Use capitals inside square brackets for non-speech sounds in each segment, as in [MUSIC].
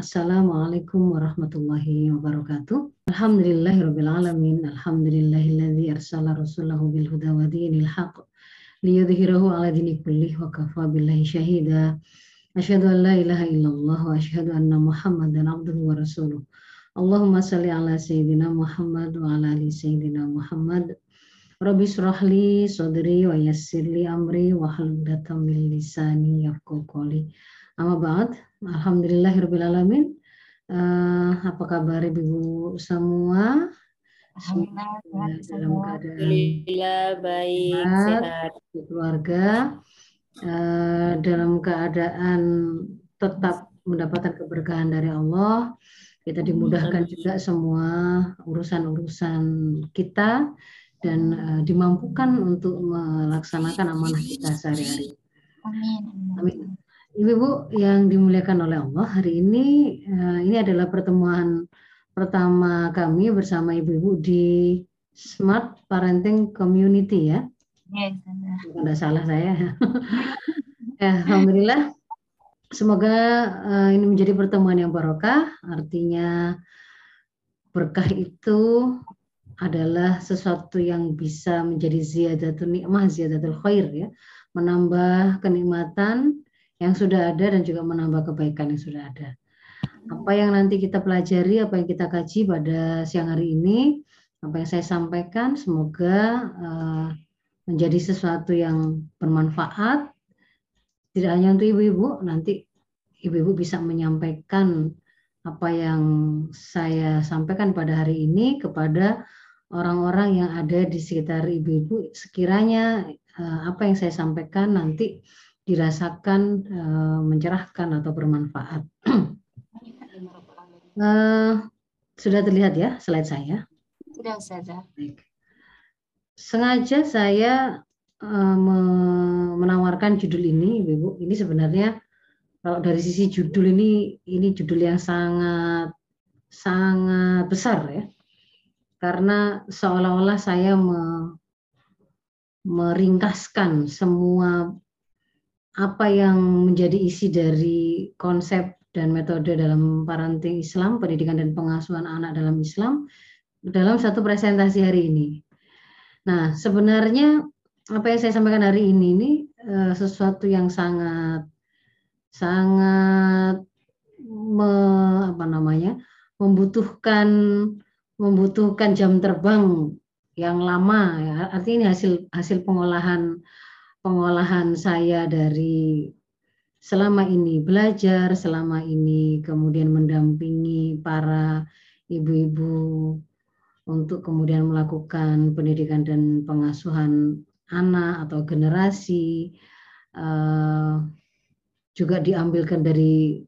Assalamualaikum warahmatullahi wabarakatuh. Alhamdulillahirrabbilalamin. Alhamdulillahilladzi arsala rasulahu bil huda wa dinil haq. Liyudhirahu ala dini kullih wa kafa billahi syahida. Asyhadu an la ilaha illallah wa asyhadu anna muhammadan abduhu wa rasuluh. Allahumma salli ala sayyidina Muhammad wa ala ali sayyidina Muhammad. Rabbi surahli sodri wa yassirli amri wa haludatan min lisani yafqahu qawli. Amma ba'd. Alhamdulillahirrahmanirrahim. Uh, apa kabar ibu semua? Alhamdulillah, dalam keadaan Alhamdulillah baik, sehat. keluarga uh, dalam keadaan tetap mendapatkan keberkahan dari Allah. Kita dimudahkan juga semua urusan-urusan kita dan uh, dimampukan untuk melaksanakan amanah kita sehari-hari. Amin. Amin. Ibu-ibu yang dimuliakan oleh Allah, hari ini uh, ini adalah pertemuan pertama kami bersama ibu-ibu di Smart Parenting Community ya. Yes, Tidak salah saya. ya, Alhamdulillah. Semoga uh, ini menjadi pertemuan yang barokah. Artinya berkah itu adalah sesuatu yang bisa menjadi ziyadatul nikmah, ziyadatul khair ya. Menambah kenikmatan yang sudah ada dan juga menambah kebaikan yang sudah ada. Apa yang nanti kita pelajari, apa yang kita kaji pada siang hari ini, apa yang saya sampaikan, semoga uh, menjadi sesuatu yang bermanfaat, tidak hanya untuk ibu-ibu, nanti ibu-ibu bisa menyampaikan apa yang saya sampaikan pada hari ini kepada orang-orang yang ada di sekitar ibu-ibu. Sekiranya uh, apa yang saya sampaikan nanti dirasakan uh, mencerahkan atau bermanfaat. uh, [CLEARS THROAT] sudah terlihat ya slide saya? Sudah, saja. Sengaja saya uh, menawarkan judul ini, Ibu. Ini sebenarnya kalau dari sisi judul ini, ini judul yang sangat sangat besar ya, karena seolah-olah saya me, meringkaskan semua apa yang menjadi isi dari konsep dan metode dalam parenting Islam, pendidikan dan pengasuhan anak dalam Islam dalam satu presentasi hari ini. Nah, sebenarnya apa yang saya sampaikan hari ini ini uh, sesuatu yang sangat sangat me, apa namanya? membutuhkan membutuhkan jam terbang yang lama ya. Artinya ini hasil hasil pengolahan pengolahan saya dari selama ini belajar, selama ini kemudian mendampingi para ibu-ibu untuk kemudian melakukan pendidikan dan pengasuhan anak atau generasi uh, juga diambilkan dari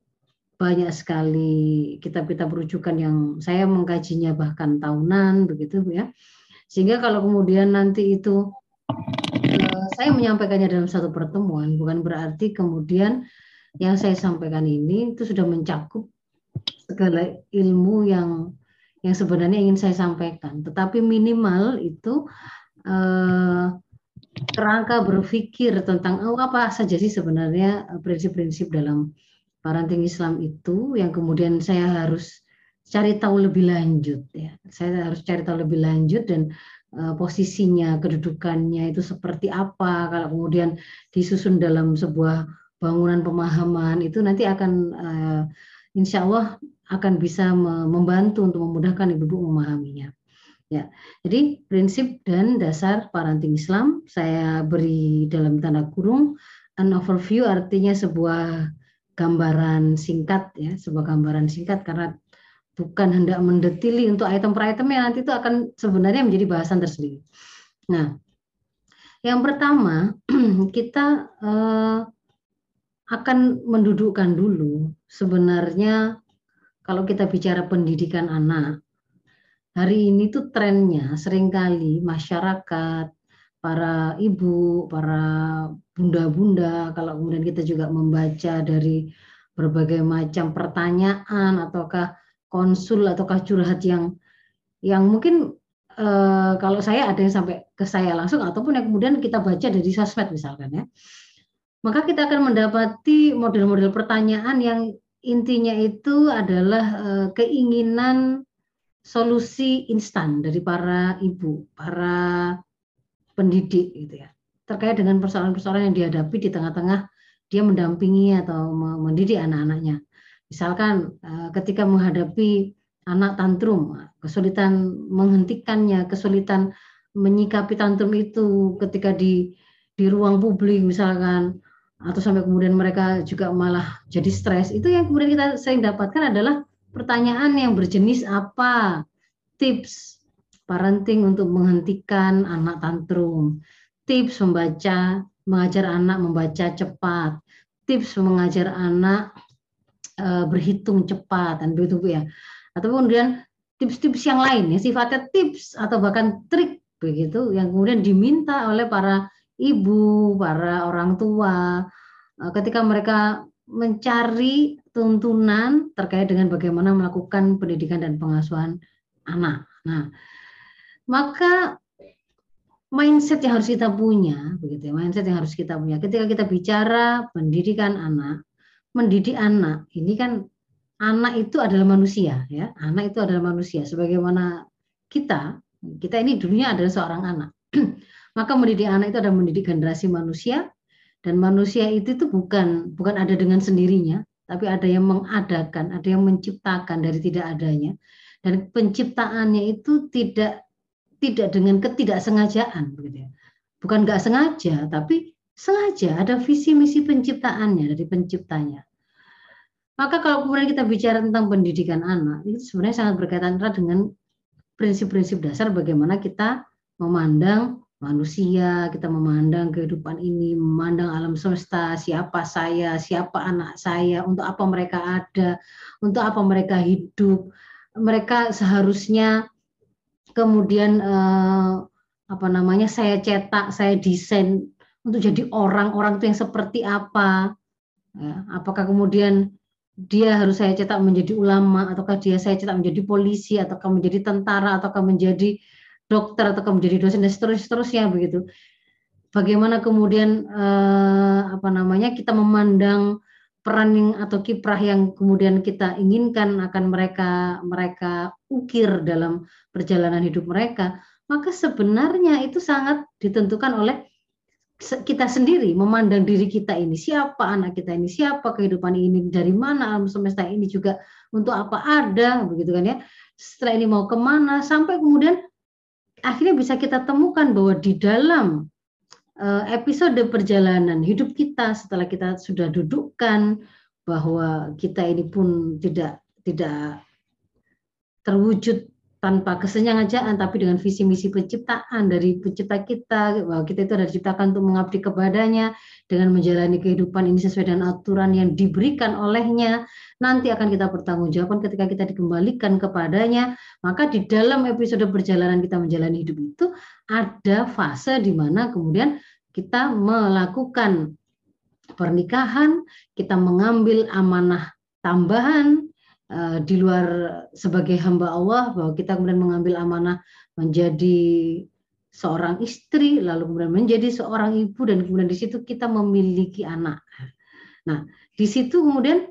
banyak sekali kitab-kitab rujukan yang saya mengkajinya bahkan tahunan begitu ya. Sehingga kalau kemudian nanti itu saya menyampaikannya dalam satu pertemuan bukan berarti kemudian yang saya sampaikan ini itu sudah mencakup segala ilmu yang yang sebenarnya ingin saya sampaikan tetapi minimal itu uh, kerangka berpikir tentang oh, apa saja sih sebenarnya prinsip-prinsip dalam parenting Islam itu yang kemudian saya harus cari tahu lebih lanjut ya. Saya harus cari tahu lebih lanjut dan posisinya, kedudukannya itu seperti apa kalau kemudian disusun dalam sebuah bangunan pemahaman itu nanti akan uh, insya Allah akan bisa membantu untuk memudahkan ibu-ibu memahaminya. Ya, jadi prinsip dan dasar parenting Islam saya beri dalam tanda kurung an overview artinya sebuah gambaran singkat ya, sebuah gambaran singkat karena bukan hendak mendetili untuk item per itemnya nanti itu akan sebenarnya menjadi bahasan tersendiri. Nah, yang pertama [CLEARS THROAT] kita eh, akan mendudukkan dulu sebenarnya kalau kita bicara pendidikan anak hari ini tuh trennya sering kali masyarakat para ibu, para bunda-bunda, kalau kemudian kita juga membaca dari berbagai macam pertanyaan ataukah konsul ataukah curhat yang yang mungkin uh, kalau saya ada yang sampai ke saya langsung ataupun yang kemudian kita baca dari sosmed misalkan ya, maka kita akan mendapati model-model pertanyaan yang intinya itu adalah uh, keinginan solusi instan dari para ibu, para pendidik gitu ya. Terkait dengan persoalan-persoalan yang dihadapi di tengah-tengah dia mendampingi atau mendidik anak-anaknya. Misalkan uh, ketika menghadapi anak tantrum, kesulitan menghentikannya, kesulitan menyikapi tantrum itu ketika di di ruang publik misalkan atau sampai kemudian mereka juga malah jadi stres itu yang kemudian kita sering dapatkan adalah pertanyaan yang berjenis apa? Tips parenting untuk menghentikan anak tantrum. Tips membaca mengajar anak membaca cepat. Tips mengajar anak e, berhitung cepat dan begitu ya atau kemudian tips-tips yang lain ya sifatnya tips atau bahkan trik begitu yang kemudian diminta oleh para ibu, para orang tua eh, ketika mereka mencari tuntunan terkait dengan bagaimana melakukan pendidikan dan pengasuhan anak. Nah, maka mindset yang harus kita punya, begitu ya, mindset yang harus kita punya. Ketika kita bicara pendidikan anak, mendidik anak, ini kan anak itu adalah manusia ya. Anak itu adalah manusia. Sebagaimana kita kita ini dunia adalah seorang anak. [CLEARS THROAT] Maka mendidik anak itu adalah mendidik generasi manusia. Dan manusia itu itu bukan bukan ada dengan sendirinya tapi ada yang mengadakan ada yang menciptakan dari tidak adanya. Dan penciptaannya itu tidak tidak dengan ketidaksengajaan ya. Bukan nggak sengaja tapi sengaja ada visi misi penciptaannya dari penciptanya maka kalau kemudian kita bicara tentang pendidikan anak, itu sebenarnya sangat berkaitan erat dengan prinsip-prinsip dasar bagaimana kita memandang manusia, kita memandang kehidupan ini, memandang alam semesta, siapa saya, siapa anak saya, untuk apa mereka ada, untuk apa mereka hidup. Mereka seharusnya kemudian eh, apa namanya saya cetak, saya desain untuk jadi orang-orang itu yang seperti apa. Ya, apakah kemudian dia harus saya cetak menjadi ulama ataukah dia saya cetak menjadi polisi ataukah menjadi tentara ataukah menjadi dokter ataukah menjadi dosen dan seterusnya, begitu. Bagaimana kemudian eh, apa namanya kita memandang peran atau kiprah yang kemudian kita inginkan akan mereka mereka ukir dalam perjalanan hidup mereka, maka sebenarnya itu sangat ditentukan oleh kita sendiri memandang diri kita ini siapa anak kita ini siapa kehidupan ini dari mana alam semesta ini juga untuk apa ada begitu kan ya. Setelah ini mau ke mana sampai kemudian akhirnya bisa kita temukan bahwa di dalam eh, episode perjalanan hidup kita setelah kita sudah dudukkan bahwa kita ini pun tidak tidak terwujud tanpa kesenjangajaan tapi dengan visi misi penciptaan dari pencipta kita. Bahwa kita itu adalah diciptakan untuk mengabdi kepadanya dengan menjalani kehidupan ini sesuai dengan aturan yang diberikan olehnya. Nanti akan kita pertanggungjawabkan ketika kita dikembalikan kepadanya. Maka di dalam episode perjalanan kita menjalani hidup itu ada fase di mana kemudian kita melakukan pernikahan kita mengambil amanah tambahan Eh, di luar sebagai hamba Allah bahwa kita kemudian mengambil amanah menjadi seorang istri lalu kemudian menjadi seorang ibu dan kemudian di situ kita memiliki anak. Nah, di situ kemudian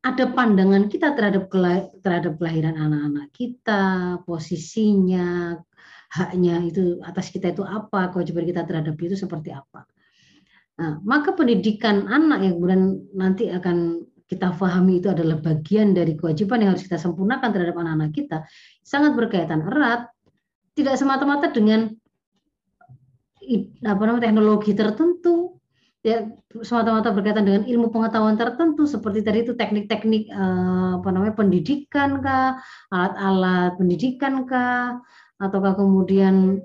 ada pandangan kita terhadap terhadap kelahiran anak-anak kita, posisinya, haknya itu atas kita itu apa, kewajiban kita terhadap itu seperti apa. Nah, maka pendidikan anak yang kemudian nanti akan kita pahami itu adalah bagian dari kewajiban yang harus kita sempurnakan terhadap anak-anak kita, sangat berkaitan erat, tidak semata-mata dengan apa namanya teknologi tertentu, ya semata-mata berkaitan dengan ilmu pengetahuan tertentu seperti tadi itu teknik-teknik eh, apa namanya pendidikan kah, alat-alat pendidikan kah, ataukah kemudian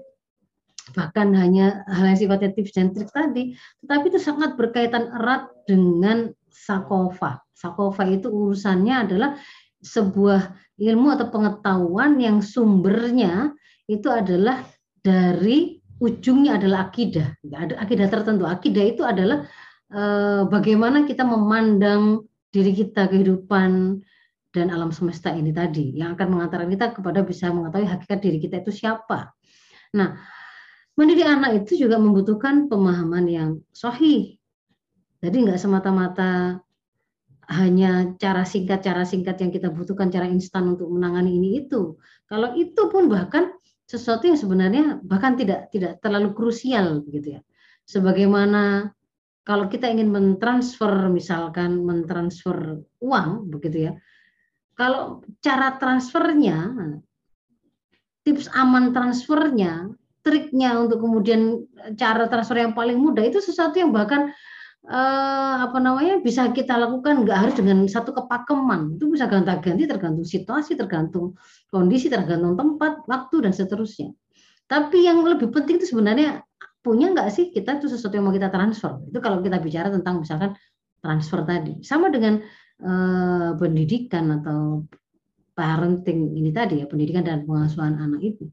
bahkan hanya hal yang sifatnya tips dan trik tadi, tetapi itu sangat berkaitan erat dengan sakofa. Sakofa itu urusannya adalah sebuah ilmu atau pengetahuan yang sumbernya itu adalah dari ujungnya adalah akidah. Ada akidah tertentu. Akidah itu adalah eh, bagaimana kita memandang diri kita, kehidupan dan alam semesta ini tadi yang akan mengantarkan kita kepada bisa mengetahui hakikat diri kita itu siapa. Nah, mendidik anak itu juga membutuhkan pemahaman yang sahih. Jadi nggak semata-mata hanya cara singkat cara singkat yang kita butuhkan cara instan untuk menangani ini itu. Kalau itu pun bahkan sesuatu yang sebenarnya bahkan tidak tidak terlalu krusial begitu ya. Sebagaimana kalau kita ingin mentransfer misalkan mentransfer uang begitu ya. Kalau cara transfernya tips aman transfernya triknya untuk kemudian cara transfer yang paling mudah itu sesuatu yang bahkan eh, apa namanya bisa kita lakukan nggak harus dengan satu kepakeman. Itu bisa ganti-ganti tergantung situasi tergantung kondisi tergantung tempat waktu dan seterusnya. Tapi yang lebih penting itu sebenarnya punya nggak sih kita itu sesuatu yang mau kita transfer? Itu kalau kita bicara tentang misalkan transfer tadi. Sama dengan eh, pendidikan atau parenting ini tadi ya pendidikan dan pengasuhan anak itu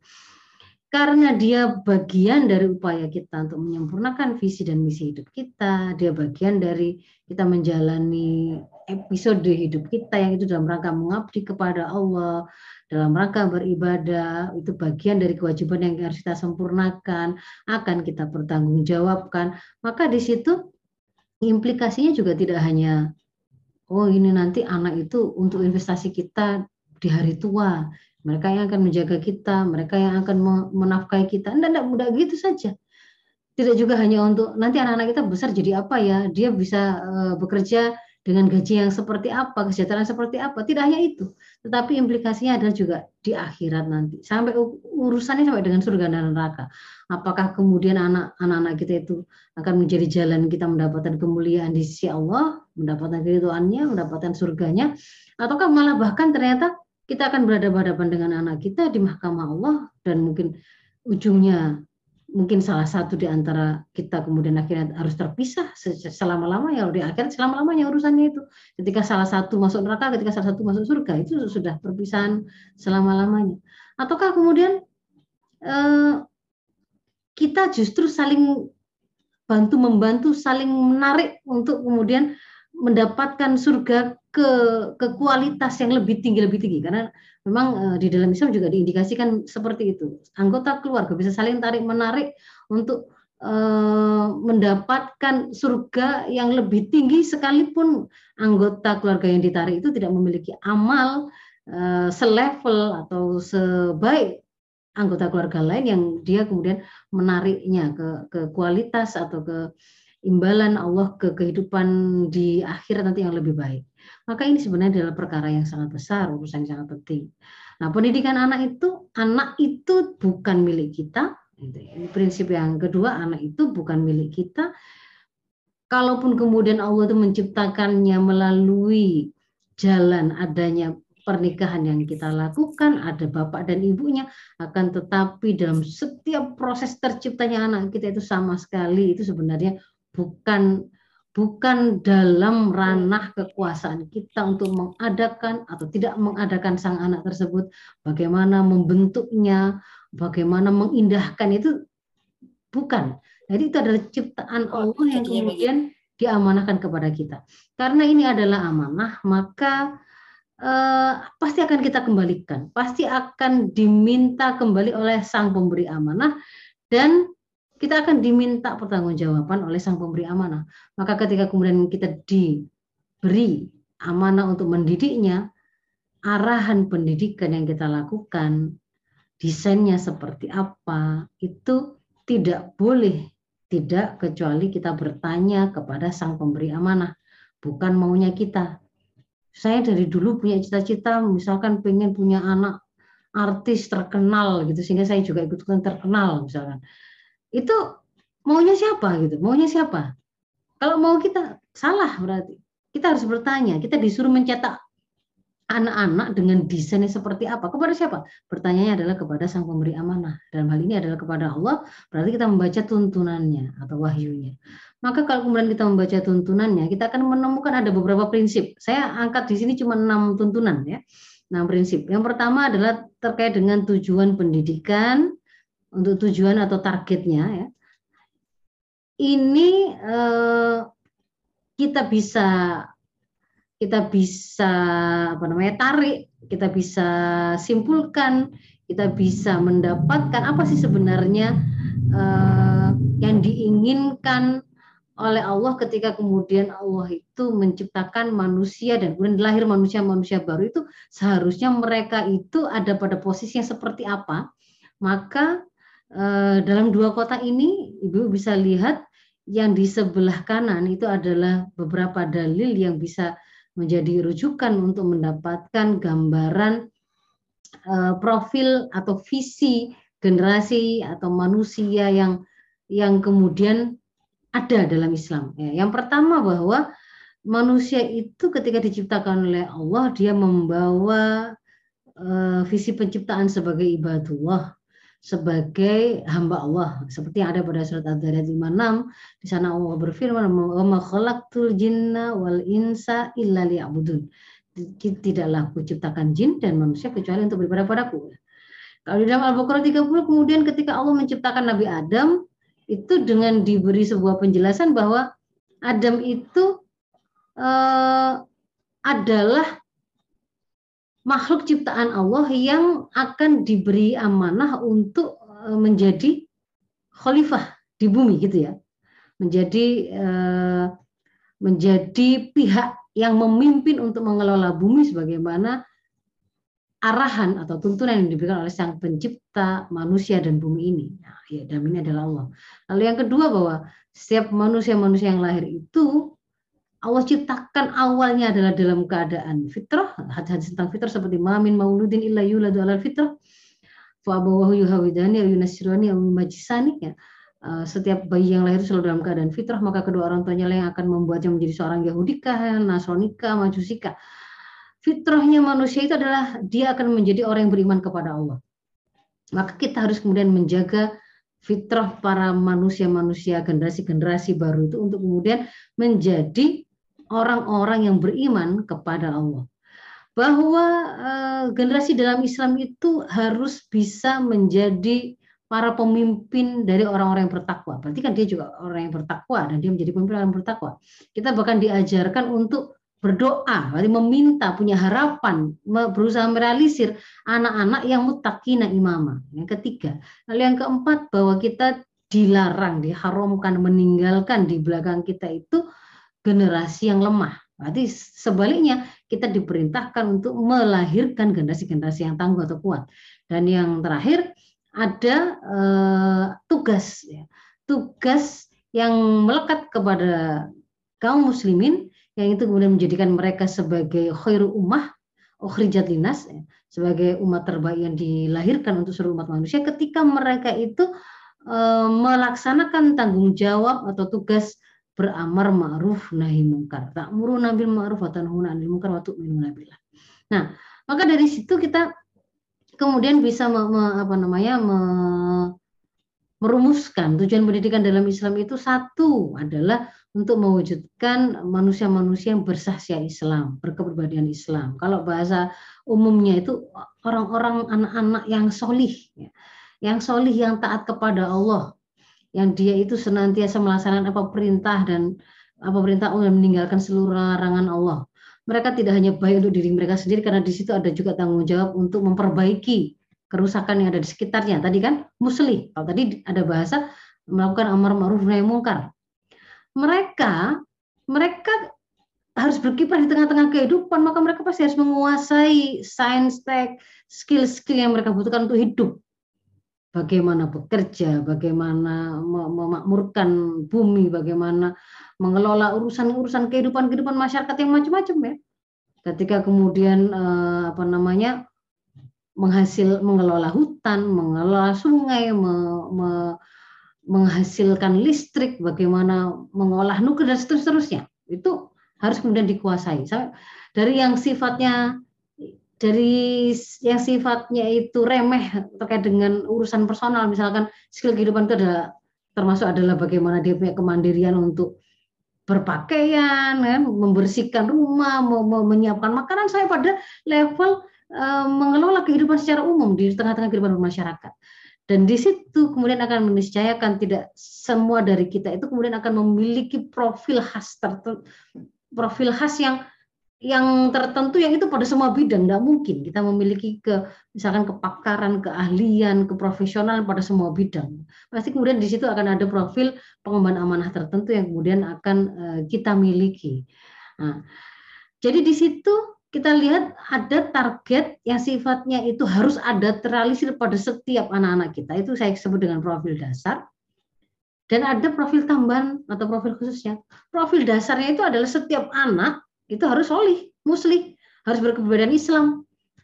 karena dia bagian dari upaya kita untuk menyempurnakan visi dan misi hidup kita, dia bagian dari kita menjalani episode hidup kita yang itu dalam rangka mengabdi kepada Allah, dalam rangka beribadah, itu bagian dari kewajiban yang harus kita sempurnakan, akan kita pertanggungjawabkan. Maka di situ implikasinya juga tidak hanya oh ini nanti anak itu untuk investasi kita di hari tua, mereka yang akan menjaga kita, mereka yang akan menafkahi kita. Tidak, tidak mudah gitu saja. Tidak juga hanya untuk nanti anak-anak kita besar jadi apa ya, dia bisa uh, bekerja dengan gaji yang seperti apa, kesejahteraan seperti apa. Tidak hanya itu, tetapi implikasinya adalah juga di akhirat nanti. Sampai urusannya sampai dengan surga dan neraka. Apakah kemudian anak-anak kita itu akan menjadi jalan kita mendapatkan kemuliaan di sisi Allah, mendapatkan keridhaannya, mendapatkan surganya, ataukah malah bahkan ternyata kita akan berhadapan-hadapan dengan anak kita di mahkamah Allah dan mungkin ujungnya mungkin salah satu di antara kita kemudian akhirnya harus terpisah selama-lama ya di akhir selama-lamanya urusannya itu. Ketika salah satu masuk neraka ketika salah satu masuk surga itu sudah perpisahan selama-lamanya. Ataukah kemudian eh, kita justru saling bantu membantu saling menarik untuk kemudian mendapatkan surga ke ke kualitas yang lebih tinggi lebih tinggi karena memang uh, di dalam Islam juga diindikasikan seperti itu anggota keluarga bisa saling tarik menarik untuk uh, mendapatkan surga yang lebih tinggi sekalipun anggota keluarga yang ditarik itu tidak memiliki amal uh, selevel atau sebaik anggota keluarga lain yang dia kemudian menariknya ke ke kualitas atau ke imbalan Allah ke kehidupan di akhir nanti yang lebih baik. Maka ini sebenarnya adalah perkara yang sangat besar, urusan yang sangat penting. Nah, pendidikan anak itu, anak itu bukan milik kita. Ya. Ini prinsip yang kedua, anak itu bukan milik kita. Kalaupun kemudian Allah itu menciptakannya melalui jalan adanya pernikahan yang kita lakukan, ada bapak dan ibunya, akan tetapi dalam setiap proses terciptanya anak kita itu sama sekali, itu sebenarnya bukan bukan dalam ranah kekuasaan kita untuk mengadakan atau tidak mengadakan sang anak tersebut, bagaimana membentuknya, bagaimana mengindahkan itu bukan. Jadi itu adalah ciptaan oh, Allah yang kemudian diamanahkan kepada kita. Karena ini adalah amanah, maka eh, pasti akan kita kembalikan, pasti akan diminta kembali oleh sang pemberi amanah dan kita akan diminta pertanggungjawaban oleh sang pemberi amanah. Maka ketika kemudian kita diberi amanah untuk mendidiknya, arahan pendidikan yang kita lakukan, desainnya seperti apa, itu tidak boleh tidak kecuali kita bertanya kepada sang pemberi amanah, bukan maunya kita. Saya dari dulu punya cita-cita, misalkan pengen punya anak artis terkenal gitu, sehingga saya juga ikut terkenal misalkan itu maunya siapa gitu? Maunya siapa? Kalau mau kita salah berarti. Kita harus bertanya. Kita disuruh mencetak anak-anak dengan desainnya seperti apa. Kepada siapa? Pertanyaannya adalah kepada sang pemberi amanah. Dalam hal ini adalah kepada Allah berarti kita membaca tuntunannya atau wahyunya. Maka kalau kemudian kita membaca tuntunannya kita akan menemukan ada beberapa prinsip. Saya angkat di sini cuma enam tuntunan ya. Enam prinsip. Yang pertama adalah terkait dengan tujuan pendidikan untuk tujuan atau targetnya ya. Ini eh, kita bisa kita bisa apa namanya tarik, kita bisa simpulkan, kita bisa mendapatkan apa sih sebenarnya eh, yang diinginkan oleh Allah ketika kemudian Allah itu menciptakan manusia dan kemudian lahir manusia-manusia baru itu seharusnya mereka itu ada pada posisi yang seperti apa maka dalam dua kota ini ibu bisa lihat yang di sebelah kanan itu adalah beberapa dalil yang bisa menjadi rujukan untuk mendapatkan gambaran eh, profil atau visi generasi atau manusia yang yang kemudian ada dalam Islam. Ya, yang pertama bahwa manusia itu ketika diciptakan oleh Allah dia membawa uh, visi penciptaan sebagai ibadullah sebagai hamba Allah. Seperti yang ada pada surat Ad-Dariyat 56 di sana Allah berfirman wa ma khalaqtul jinna wal insa illa liya'budun. Tidaklah aku ciptakan jin dan manusia kecuali untuk beribadah padaku. Kalau di dalam Al-Baqarah 30 kemudian ketika Allah menciptakan Nabi Adam itu dengan diberi sebuah penjelasan bahwa Adam itu uh, adalah makhluk ciptaan Allah yang akan diberi amanah untuk uh, menjadi khalifah di bumi gitu ya menjadi uh, menjadi pihak yang memimpin untuk mengelola bumi sebagaimana arahan atau tuntunan yang diberikan oleh sang pencipta manusia dan bumi ini. Nah, ya, dan ini adalah Allah. Lalu yang kedua bahwa setiap manusia-manusia yang lahir itu Allah ciptakan awalnya adalah dalam keadaan fitrah, hadis tentang fitrah seperti mamin mauludin illa yuladu alal fitrah, fa abawahu yuhawidani au yunasirani au majisani ya. Uh, setiap bayi yang lahir selalu dalam keadaan fitrah maka kedua orang tuanya yang akan membuatnya menjadi seorang Yahudika, Nasronika, Majusika fitrahnya manusia itu adalah dia akan menjadi orang yang beriman kepada Allah. Maka kita harus kemudian menjaga fitrah para manusia-manusia generasi-generasi baru itu untuk kemudian menjadi orang-orang yang beriman kepada Allah. Bahwa uh, generasi dalam Islam itu harus bisa menjadi para pemimpin dari orang-orang yang bertakwa. Berarti kan dia juga orang yang bertakwa dan dia menjadi pemimpin orang yang bertakwa. Kita bahkan diajarkan untuk berdoa, berarti meminta, punya harapan, berusaha merealisir anak-anak yang mutakina imama. Yang ketiga. Lalu yang keempat, bahwa kita dilarang, diharamkan, meninggalkan di belakang kita itu generasi yang lemah. Berarti sebaliknya kita diperintahkan untuk melahirkan generasi-generasi yang tangguh atau kuat. Dan yang terakhir ada eh, tugas, ya. tugas yang melekat kepada kaum muslimin yang itu kemudian menjadikan mereka sebagai khairu ummah ukhrijat linas ya, sebagai umat terbaik yang dilahirkan untuk seluruh umat manusia ketika mereka itu e, melaksanakan tanggung jawab atau tugas beramar ma'ruf nahi mungkar ta'muru nabil ma'ruf wa tanhuna 'anil munkar wa tu'minuna billah. Nah, maka dari situ kita kemudian bisa me, me, apa namanya me, merumuskan tujuan pendidikan dalam Islam itu satu adalah untuk mewujudkan manusia-manusia yang bersahsia Islam, berkepribadian Islam. Kalau bahasa umumnya itu orang-orang anak-anak yang solih, ya. yang solih yang taat kepada Allah, yang dia itu senantiasa melaksanakan apa perintah dan apa perintah Allah meninggalkan seluruh larangan Allah. Mereka tidak hanya baik untuk diri mereka sendiri karena di situ ada juga tanggung jawab untuk memperbaiki kerusakan yang ada di sekitarnya. Tadi kan muslih. Kalau tadi ada bahasa melakukan amar ma'ruf nahi mungkar mereka mereka harus berkiprah di tengah-tengah kehidupan, maka mereka pasti harus menguasai sains tech, skill-skill yang mereka butuhkan untuk hidup. Bagaimana bekerja, bagaimana memakmurkan bumi, bagaimana mengelola urusan-urusan kehidupan-kehidupan masyarakat yang macam-macam ya. Ketika kemudian eh, apa namanya menghasil mengelola hutan, mengelola sungai, me, me, menghasilkan listrik, bagaimana mengolah nuklir dan seterusnya. Itu harus kemudian dikuasai. Dari yang sifatnya dari yang sifatnya itu remeh terkait dengan urusan personal, misalkan skill kehidupan itu adalah termasuk adalah bagaimana dia punya kemandirian untuk berpakaian, kan, membersihkan rumah, menyiapkan makanan saya pada level uh, mengelola kehidupan secara umum di tengah-tengah kehidupan masyarakat. Dan di situ kemudian akan meniscayakan tidak semua dari kita itu kemudian akan memiliki profil khas tertentu, profil khas yang yang tertentu yang itu pada semua bidang tidak mungkin kita memiliki ke misalkan kepakaran, keahlian, keprofesionalan pada semua bidang. Pasti kemudian di situ akan ada profil pengemban amanah tertentu yang kemudian akan uh, kita miliki. Nah, jadi di situ kita lihat ada target yang sifatnya itu harus ada terrealisir pada setiap anak-anak kita. Itu saya sebut dengan profil dasar. Dan ada profil tambahan atau profil khususnya. Profil dasarnya itu adalah setiap anak itu harus solih, muslim, harus berkepribadian Islam,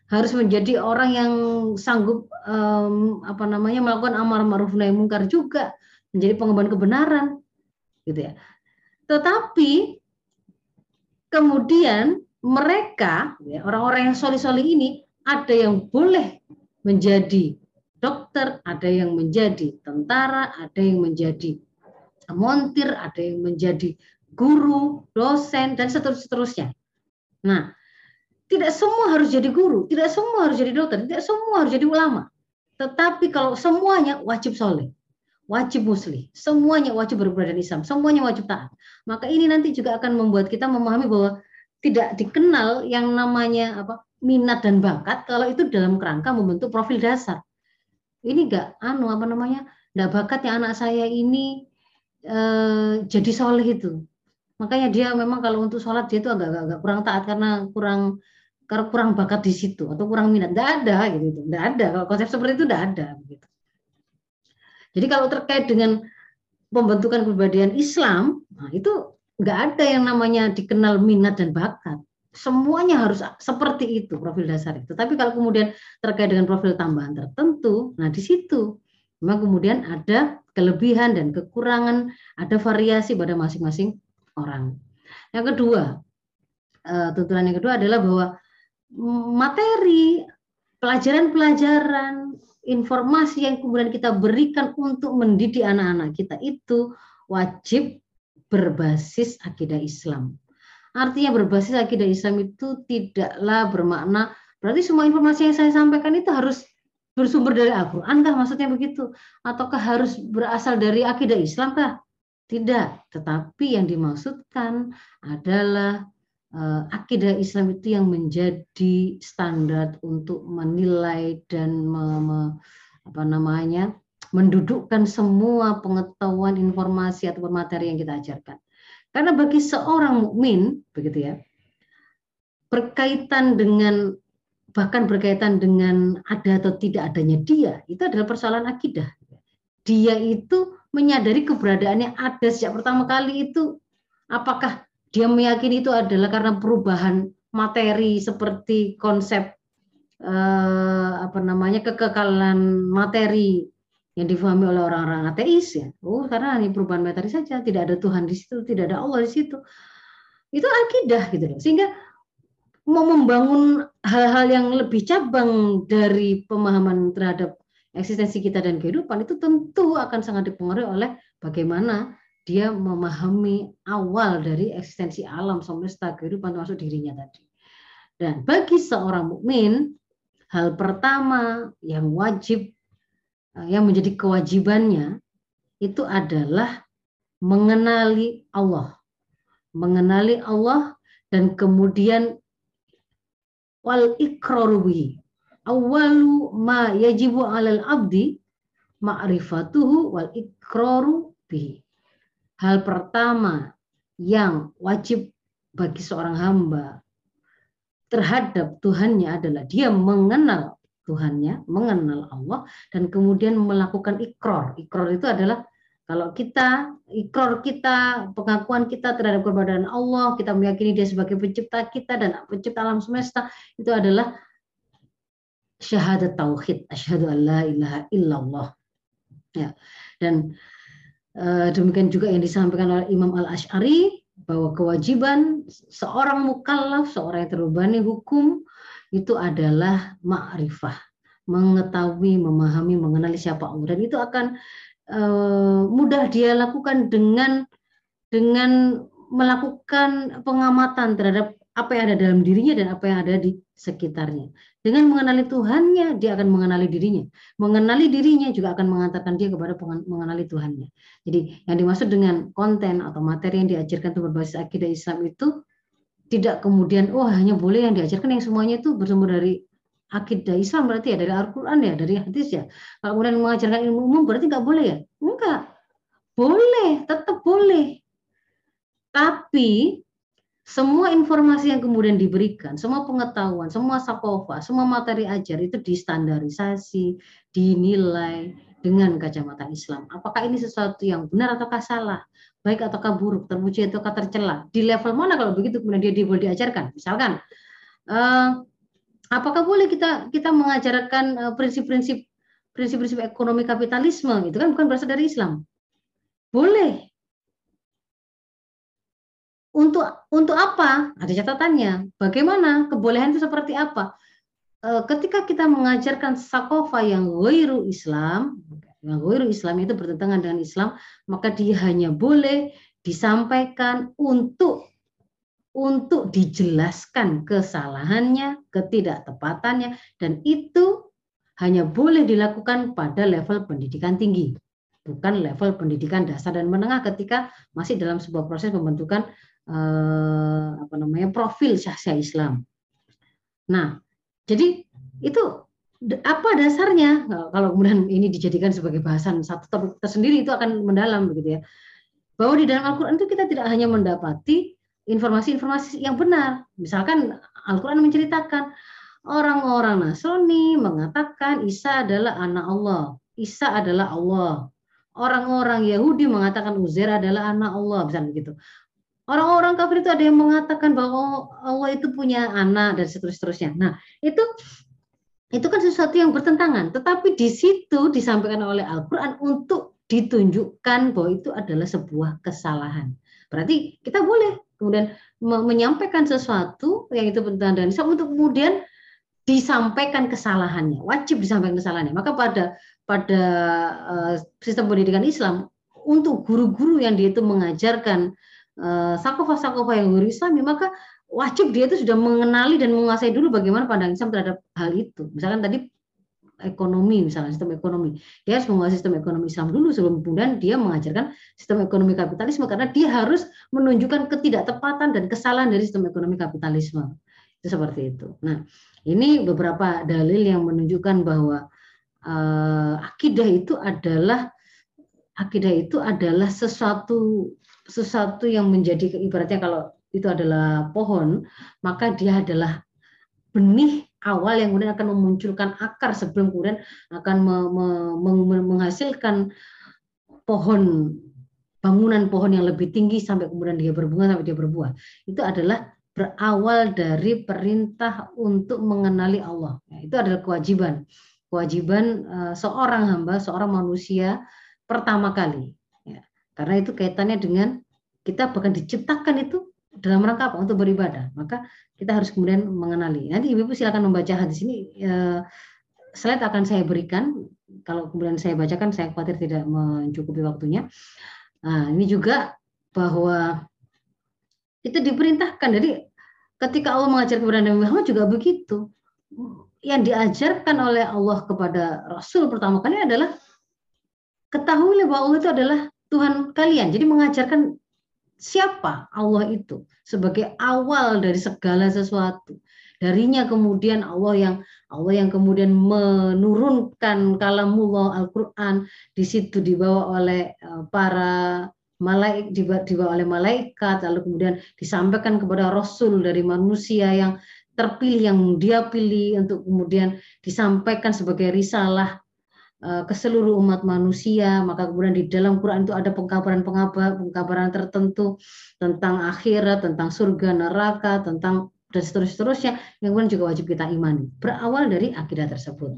harus menjadi orang yang sanggup um, apa namanya melakukan amar ma'ruf nahi mungkar juga, menjadi pengemban kebenaran, gitu ya. Tetapi kemudian mereka ya, orang-orang yang solih-solih ini ada yang boleh menjadi dokter, ada yang menjadi tentara, ada yang menjadi montir, ada yang menjadi guru, dosen, dan seterusnya. Nah, tidak semua harus jadi guru, tidak semua harus jadi dokter, tidak semua harus jadi ulama. Tetapi kalau semuanya wajib soleh, wajib muslim, semuanya wajib berberada Islam, semuanya wajib taat. Maka ini nanti juga akan membuat kita memahami bahwa tidak dikenal yang namanya apa minat dan bakat kalau itu dalam kerangka membentuk profil dasar. Ini enggak anu apa namanya? Enggak bakatnya anak saya ini eh, jadi soleh itu. Makanya dia memang kalau untuk sholat dia itu agak-agak kurang taat karena kurang kurang bakat di situ atau kurang minat. Tidak ada gitu, tidak ada. Kalau konsep seperti itu tidak ada. Gitu. Jadi kalau terkait dengan pembentukan kepribadian Islam, nah itu nggak ada yang namanya dikenal minat dan bakat. Semuanya harus seperti itu profil dasar itu. Tapi kalau kemudian terkait dengan profil tambahan tertentu, nah di situ memang kemudian ada kelebihan dan kekurangan, ada variasi pada masing-masing orang. Yang kedua, uh, tuntunan yang kedua adalah bahwa materi pelajaran-pelajaran informasi yang kemudian kita berikan untuk mendidik anak-anak kita itu wajib berbasis akidah Islam. Artinya berbasis akidah Islam itu tidaklah bermakna berarti semua informasi yang saya sampaikan itu harus bersumber dari Al-Quran kah maksudnya begitu? Ataukah harus berasal dari akidah Islam kah? Tidak, tetapi yang dimaksudkan adalah uh, akidah Islam itu yang menjadi standar untuk menilai dan me, me, apa namanya mendudukkan semua pengetahuan informasi atau materi yang kita ajarkan. Karena bagi seorang mukmin begitu ya, berkaitan dengan bahkan berkaitan dengan ada atau tidak adanya dia, itu adalah persoalan akidah. Dia itu menyadari keberadaannya ada sejak pertama kali itu apakah dia meyakini itu adalah karena perubahan materi seperti konsep eh, apa namanya kekekalan materi yang difahami oleh orang-orang ateis ya. Oh, karena ini perubahan materi saja, tidak ada Tuhan di situ, tidak ada Allah di situ. Itu akidah gitu loh. Sehingga mau membangun hal-hal yang lebih cabang dari pemahaman terhadap eksistensi kita dan kehidupan itu tentu akan sangat dipengaruhi oleh bagaimana dia memahami awal dari eksistensi alam semesta kehidupan termasuk dirinya tadi. Dan bagi seorang mukmin, hal pertama yang wajib eh, yang menjadi kewajibannya itu adalah mengenali Allah. Mengenali Allah dan kemudian wal ikraruhi awalu ma yajibu alal abdi ma'rifatuhu wal ikraru bihi. Hal pertama yang wajib bagi seorang hamba terhadap Tuhannya adalah dia mengenal Tuhannya, mengenal Allah, dan kemudian melakukan ikrar. Ikrar itu adalah kalau kita, ikrar kita, pengakuan kita terhadap keberadaan Allah, kita meyakini dia sebagai pencipta kita dan pencipta alam semesta, itu adalah syahadat tauhid asyhadu an la ilaha illallah. Ya. Dan uh, demikian juga yang disampaikan oleh Imam Al Ashari bahwa kewajiban seorang mukallaf seorang yang terbebani hukum itu adalah ma'rifah mengetahui memahami mengenali siapa Allah. Dan itu akan uh, mudah dia lakukan dengan dengan melakukan pengamatan terhadap apa yang ada dalam dirinya dan apa yang ada di sekitarnya. Dengan mengenali Tuhannya, dia akan mengenali dirinya. Mengenali dirinya juga akan mengantarkan dia kepada mengenali Tuhannya. Jadi yang dimaksud dengan konten atau materi yang diajarkan itu berbasis akidah Islam itu tidak kemudian oh hanya boleh yang diajarkan yang semuanya itu bersumber dari akidah Islam berarti ya dari Al-Quran ya dari hadis ya kalau kemudian mengajarkan ilmu umum berarti nggak boleh ya enggak boleh tetap boleh tapi semua informasi yang kemudian diberikan, semua pengetahuan, semua sakofa, semua materi ajar itu distandarisasi, dinilai dengan kacamata Islam. Apakah ini sesuatu yang benar ataukah salah? Baik ataukah buruk, terpuji ataukah tercela? Di level mana kalau begitu kemudian dia boleh diajarkan? Misalkan, uh, apakah boleh kita kita mengajarkan uh, prinsip-prinsip prinsip-prinsip ekonomi kapitalisme? Itu kan bukan berasal dari Islam. Boleh, untuk untuk apa? Ada catatannya. Bagaimana? Kebolehan itu seperti apa? E, ketika kita mengajarkan sakofa yang goiru Islam, yang goiru Islam itu bertentangan dengan Islam, maka dia hanya boleh disampaikan untuk untuk dijelaskan kesalahannya, ketidaktepatannya, dan itu hanya boleh dilakukan pada level pendidikan tinggi, bukan level pendidikan dasar dan menengah ketika masih dalam sebuah proses pembentukan eh, apa namanya profil syahsia Islam. Nah, jadi itu apa dasarnya? Kalau kemudian ini dijadikan sebagai bahasan satu topik tersendiri itu akan mendalam begitu ya. Bahwa di dalam Al-Quran itu kita tidak hanya mendapati informasi-informasi yang benar. Misalkan Al-Quran menceritakan orang-orang Nasrani mengatakan Isa adalah anak Allah. Isa adalah Allah. Orang-orang Yahudi mengatakan Uzair adalah anak Allah misalnya begitu Orang-orang kafir itu ada yang mengatakan bahwa Allah itu punya anak dan seterusnya. Nah, itu itu kan sesuatu yang bertentangan. Tetapi di situ disampaikan oleh Al-Quran untuk ditunjukkan bahwa itu adalah sebuah kesalahan. Berarti kita boleh kemudian menyampaikan sesuatu yang itu bertentangan dengan untuk kemudian disampaikan kesalahannya, wajib disampaikan kesalahannya. Maka pada pada uh, sistem pendidikan Islam untuk guru-guru yang dia itu mengajarkan Eh, sakofa-sakofa yang guru Islami, maka wajib dia itu sudah mengenali dan menguasai dulu bagaimana pandangan Islam terhadap hal itu. Misalkan tadi ekonomi, misalnya sistem ekonomi. Dia harus menguasai sistem ekonomi Islam dulu sebelum kemudian dia mengajarkan sistem ekonomi kapitalisme karena dia harus menunjukkan ketidaktepatan dan kesalahan dari sistem ekonomi kapitalisme. Itu seperti itu. Nah, ini beberapa dalil yang menunjukkan bahwa uh, akidah itu adalah akidah itu adalah sesuatu sesuatu yang menjadi ibaratnya kalau itu adalah pohon, maka dia adalah benih awal yang kemudian akan memunculkan akar sebelum kemudian akan me, me, me, menghasilkan pohon bangunan pohon yang lebih tinggi sampai kemudian dia berbunga sampai dia berbuah. Itu adalah berawal dari perintah untuk mengenali Allah. Ya, itu adalah kewajiban. Kewajiban uh, seorang hamba, seorang manusia pertama kali. Karena itu kaitannya dengan kita bahkan diciptakan itu dalam rangka apa? Untuk beribadah. Maka kita harus kemudian mengenali. Nanti Ibu silakan membaca hadis ini. Eh, slide akan saya berikan. Kalau kemudian saya bacakan, saya khawatir tidak mencukupi waktunya. Nah, ini juga bahwa itu diperintahkan. Jadi ketika Allah mengajar kepada Nabi Muhammad juga begitu. Yang diajarkan oleh Allah kepada Rasul pertama kali adalah ketahuilah bahwa Allah itu adalah Tuhan kalian. Jadi mengajarkan siapa Allah itu sebagai awal dari segala sesuatu. Darinya kemudian Allah yang Allah yang kemudian menurunkan kalamullah Al-Qur'an di situ dibawa oleh eh, para malaikat dibawa oleh malaikat lalu kemudian disampaikan kepada rasul dari manusia yang terpilih yang dia pilih untuk kemudian disampaikan sebagai risalah ke seluruh umat manusia maka kemudian di dalam Quran itu ada pengkabaran-pengkabaran pengkabaran tertentu tentang akhirat tentang surga neraka tentang dan seterusnya yang kemudian juga wajib kita imani. Berawal dari akidah tersebut.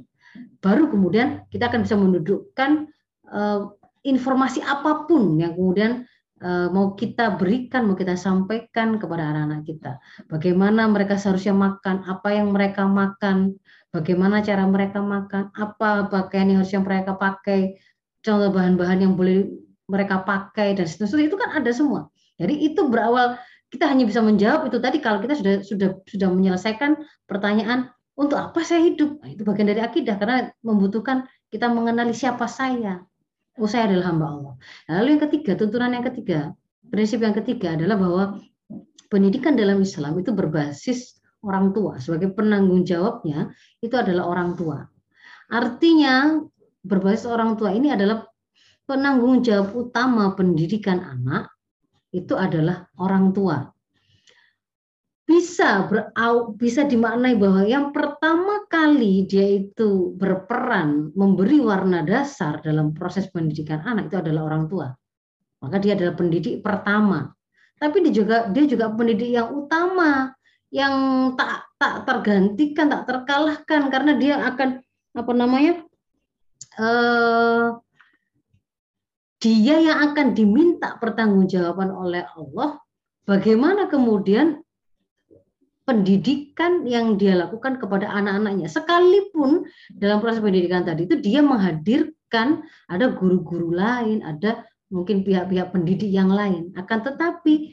Baru kemudian kita akan bisa mendudukkan uh, informasi apa pun yang kemudian uh, mau kita berikan mau kita sampaikan kepada anak-anak kita. Bagaimana mereka seharusnya makan apa yang mereka makan bagaimana cara mereka makan, apa pakaian yang harus yang mereka pakai, contoh bahan-bahan yang boleh mereka pakai dan seterusnya itu kan ada semua. Jadi itu berawal kita hanya bisa menjawab itu tadi kalau kita sudah sudah sudah menyelesaikan pertanyaan untuk apa saya hidup. Nah, itu bagian dari akidah karena membutuhkan kita mengenali siapa saya. Oh saya adalah hamba Allah. Lalu yang ketiga, tuntunan yang ketiga, prinsip yang ketiga adalah bahwa pendidikan dalam Islam itu berbasis orang tua. Sebagai penanggung jawabnya itu adalah orang tua. Artinya berbasis orang tua ini adalah penanggung jawab utama pendidikan anak itu adalah orang tua. Bisa berau, bisa dimaknai bahwa yang pertama kali dia itu berperan memberi warna dasar dalam proses pendidikan anak itu adalah orang tua. Maka dia adalah pendidik pertama. Tapi dia juga dia juga pendidik yang utama yang tak tak tergantikan, tak terkalahkan karena dia akan apa namanya? Eh, dia yang akan diminta pertanggungjawaban oleh Allah bagaimana kemudian pendidikan yang dia lakukan kepada anak-anaknya sekalipun dalam proses pendidikan tadi itu dia menghadirkan ada guru-guru lain ada mungkin pihak-pihak pendidik yang lain. Akan tetapi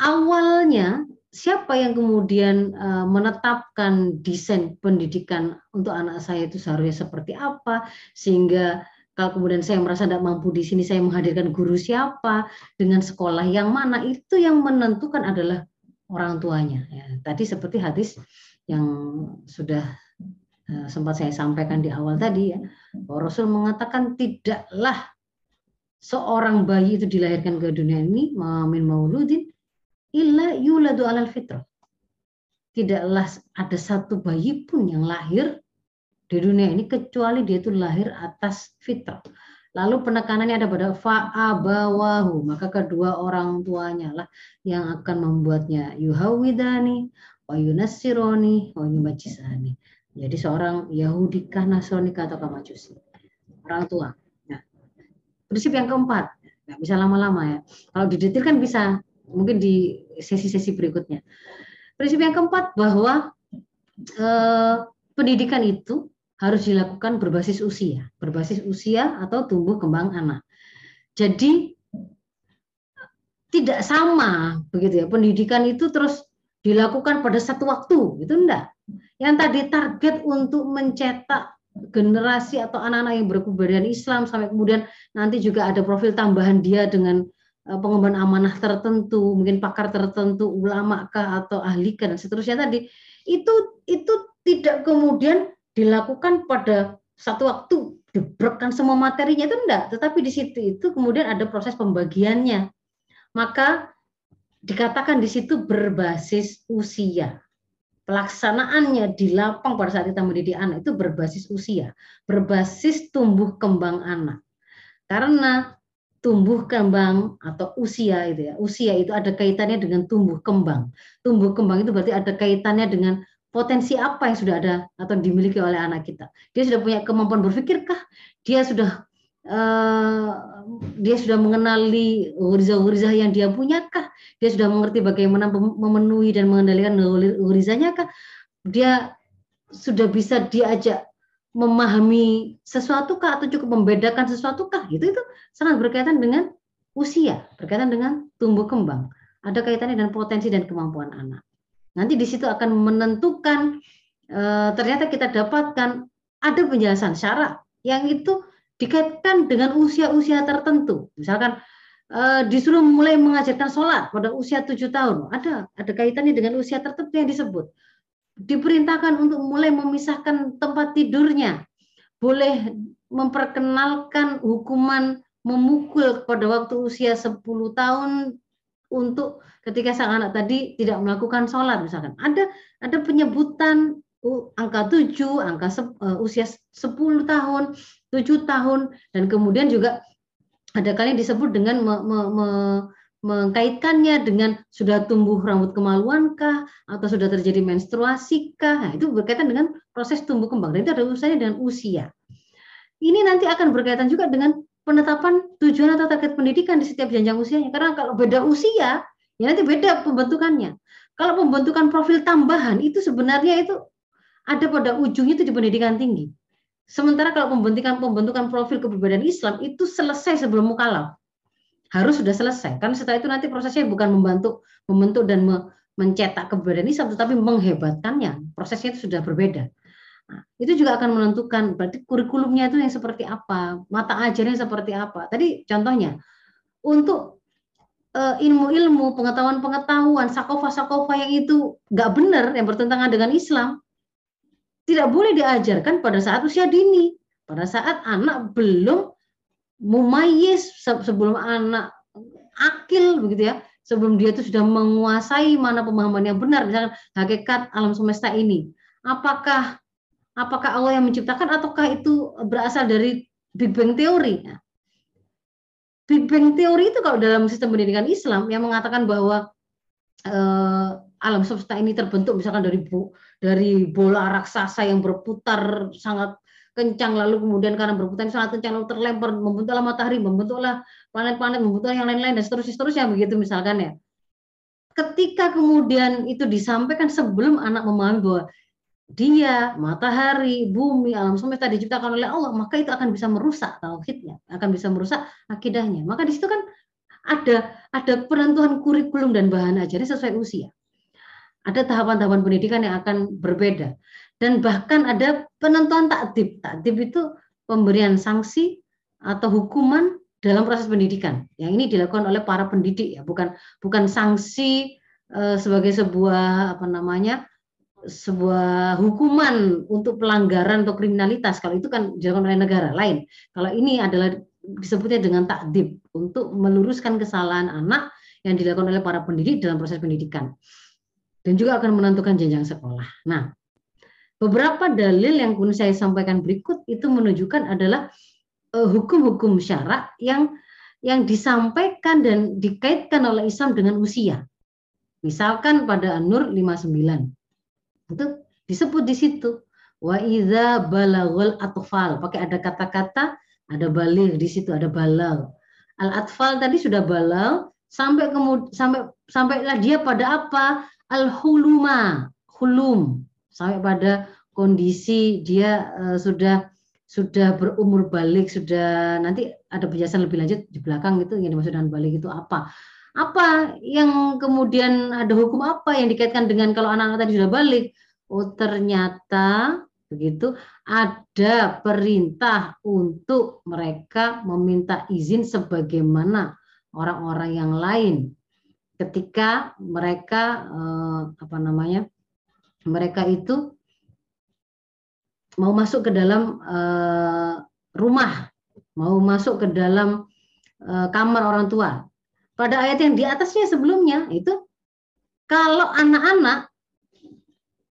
awalnya siapa yang kemudian uh, menetapkan desain pendidikan untuk anak saya itu seharusnya seperti apa sehingga kalau kemudian saya merasa tidak mampu di sini saya menghadirkan guru siapa dengan sekolah yang mana itu yang menentukan adalah orang tuanya. Ya, tadi seperti hadis yang sudah uh, sempat saya sampaikan di awal tadi ya bahwa Rasul mengatakan tidaklah seorang bayi itu dilahirkan ke dunia ini min mauludin illa yuladu alal fitrah. Tidaklah ada satu bayi pun yang lahir di dunia ini kecuali dia itu lahir atas fitrah. Lalu penekanannya ada pada fa'abawahu, maka kedua orang tuanya lah yang akan membuatnya yuhawidani, wa yunassironi, wa yumajisani. Jadi seorang Yahudi kah Nasrani atau Majusi. Orang tua. Prinsip yang keempat, nggak bisa lama-lama ya. Kalau didetailkan bisa, mungkin di sesi-sesi berikutnya. Prinsip yang keempat bahwa eh, pendidikan itu harus dilakukan berbasis usia, berbasis usia atau tumbuh kembang anak. Jadi tidak sama begitu ya pendidikan itu terus dilakukan pada satu waktu itu enggak yang tadi target untuk mencetak generasi atau anak-anak yang berkepribadian Islam sampai kemudian nanti juga ada profil tambahan dia dengan pengemban amanah tertentu, mungkin pakar tertentu, ulama kah atau ahli kah dan seterusnya tadi itu itu tidak kemudian dilakukan pada satu waktu dibrekan semua materinya itu enggak, tetapi di situ itu kemudian ada proses pembagiannya. Maka dikatakan di situ berbasis usia pelaksanaannya di lapang pada saat kita mendidik anak itu berbasis usia, berbasis tumbuh kembang anak. Karena tumbuh kembang atau usia itu ya, usia itu ada kaitannya dengan tumbuh kembang. Tumbuh kembang itu berarti ada kaitannya dengan potensi apa yang sudah ada atau dimiliki oleh anak kita. Dia sudah punya kemampuan berpikirkah? Dia sudah uh, dia sudah mengenali hurizah-hurizah yang dia punya kah? Dia sudah mengerti bagaimana memenuhi dan mengendalikan hurizahnya kah? Dia sudah bisa diajak memahami sesuatu kah atau cukup membedakan sesuatu kah? Itu itu sangat berkaitan dengan usia, berkaitan dengan tumbuh kembang. Ada kaitannya dengan potensi dan kemampuan anak. Nanti di situ akan menentukan e, ternyata kita dapatkan ada penjelasan syarat yang itu dikaitkan dengan usia-usia tertentu. Misalkan uh, disuruh mulai mengajarkan sholat pada usia tujuh tahun, ada ada kaitannya dengan usia tertentu yang disebut. Diperintahkan untuk mulai memisahkan tempat tidurnya, boleh memperkenalkan hukuman memukul pada waktu usia 10 tahun untuk ketika sang anak tadi tidak melakukan sholat misalkan. Ada ada penyebutan angka 7, angka uh, usia 10 tahun, 7 tahun dan kemudian juga ada kali disebut dengan me, me, me, mengkaitkannya dengan sudah tumbuh rambut kemaluankah atau sudah terjadi menstruasi kah nah, itu berkaitan dengan proses tumbuh kembang. Dan itu ada urusannya dengan usia. Ini nanti akan berkaitan juga dengan penetapan tujuan atau target pendidikan di setiap jenjang usianya. Karena kalau beda usia ya nanti beda pembentukannya. Kalau pembentukan profil tambahan itu sebenarnya itu ada pada ujungnya itu di pendidikan tinggi. Sementara kalau pembentukan pembentukan profil kepribadian Islam itu selesai sebelum mukalaf. Harus sudah selesai. Karena setelah itu nanti prosesnya bukan membantu membentuk dan me, mencetak kepribadian Islam tetapi menghebatkannya. Prosesnya itu sudah berbeda. Nah, itu juga akan menentukan berarti kurikulumnya itu yang seperti apa, mata ajarnya seperti apa. Tadi contohnya untuk eh, ilmu-ilmu, pengetahuan-pengetahuan, sakofa-sakofa yang itu nggak benar, yang bertentangan dengan Islam, tidak boleh diajarkan pada saat usia dini, pada saat anak belum mumayyiz, sebelum anak akil begitu ya, sebelum dia itu sudah menguasai mana pemahaman yang benar, misalkan hakikat alam semesta ini. Apakah apakah Allah yang menciptakan ataukah itu berasal dari Big Bang teori? Big Bang teori itu kalau dalam sistem pendidikan Islam yang mengatakan bahwa eh, alam semesta ini terbentuk misalkan dari dari bola raksasa yang berputar sangat kencang lalu kemudian karena berputar sangat kencang lalu terlempar membentuklah matahari membentuklah planet-planet membentuklah yang lain-lain dan seterusnya seterusnya begitu misalkan ya. Ketika kemudian itu disampaikan sebelum anak memahami bahwa dia matahari bumi alam semesta diciptakan oleh Allah maka itu akan bisa merusak tauhidnya akan bisa merusak akidahnya. Maka di situ kan ada ada penentuan kurikulum dan bahan ajarnya sesuai usia. Ada tahapan-tahapan pendidikan yang akan berbeda dan bahkan ada penentuan takdib. Takdib itu pemberian sanksi atau hukuman dalam proses pendidikan. Yang ini dilakukan oleh para pendidik ya, bukan bukan sanksi e, sebagai sebuah apa namanya? sebuah hukuman untuk pelanggaran atau kriminalitas. Kalau itu kan dilakukan oleh negara lain. Kalau ini adalah disebutnya dengan takdib untuk meluruskan kesalahan anak yang dilakukan oleh para pendidik dalam proses pendidikan. Dan juga akan menentukan jenjang sekolah. Nah, Beberapa dalil yang pun saya sampaikan berikut itu menunjukkan adalah eh, hukum-hukum syarak yang yang disampaikan dan dikaitkan oleh Islam dengan usia. Misalkan pada An-Nur 59. Itu disebut di situ. Wa idza balaghul atfal. Pakai ada kata-kata ada balik di situ ada balal al atfal tadi sudah balal sampai kemudian sampai sampailah dia pada apa? Al huluma hulum sampai pada kondisi dia uh, sudah sudah berumur balik sudah nanti ada penjelasan lebih lanjut di belakang itu yang dimaksud dengan balik itu apa. Apa yang kemudian ada hukum apa yang dikaitkan dengan kalau anak-anak tadi sudah balik? Oh ternyata begitu ada perintah untuk mereka meminta izin sebagaimana orang-orang yang lain. Ketika mereka eh, apa namanya mereka itu mau masuk ke dalam uh, rumah, mau masuk ke dalam uh, kamar orang tua. Pada ayat yang di atasnya sebelumnya itu kalau anak-anak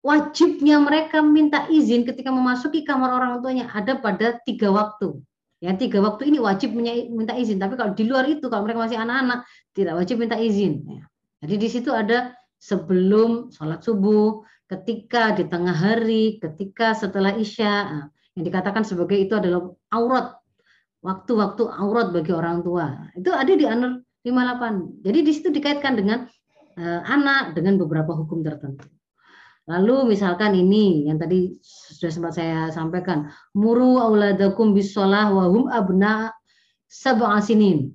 wajibnya mereka minta izin ketika memasuki kamar orang tuanya ada pada tiga waktu. Ya, tiga waktu ini wajib minta izin. Tapi kalau di luar itu, kalau mereka masih anak-anak, tidak wajib minta izin. Ya. Jadi di situ ada sebelum sholat subuh, ketika di tengah hari, ketika setelah isya, nah, yang dikatakan sebagai itu adalah aurat, waktu-waktu aurat bagi orang tua. Itu ada di Anur 58. Jadi di situ dikaitkan dengan uh, anak dengan beberapa hukum tertentu. Lalu misalkan ini yang tadi sudah sempat saya sampaikan, muru auladakum bisolah wahum abna sab'a sinin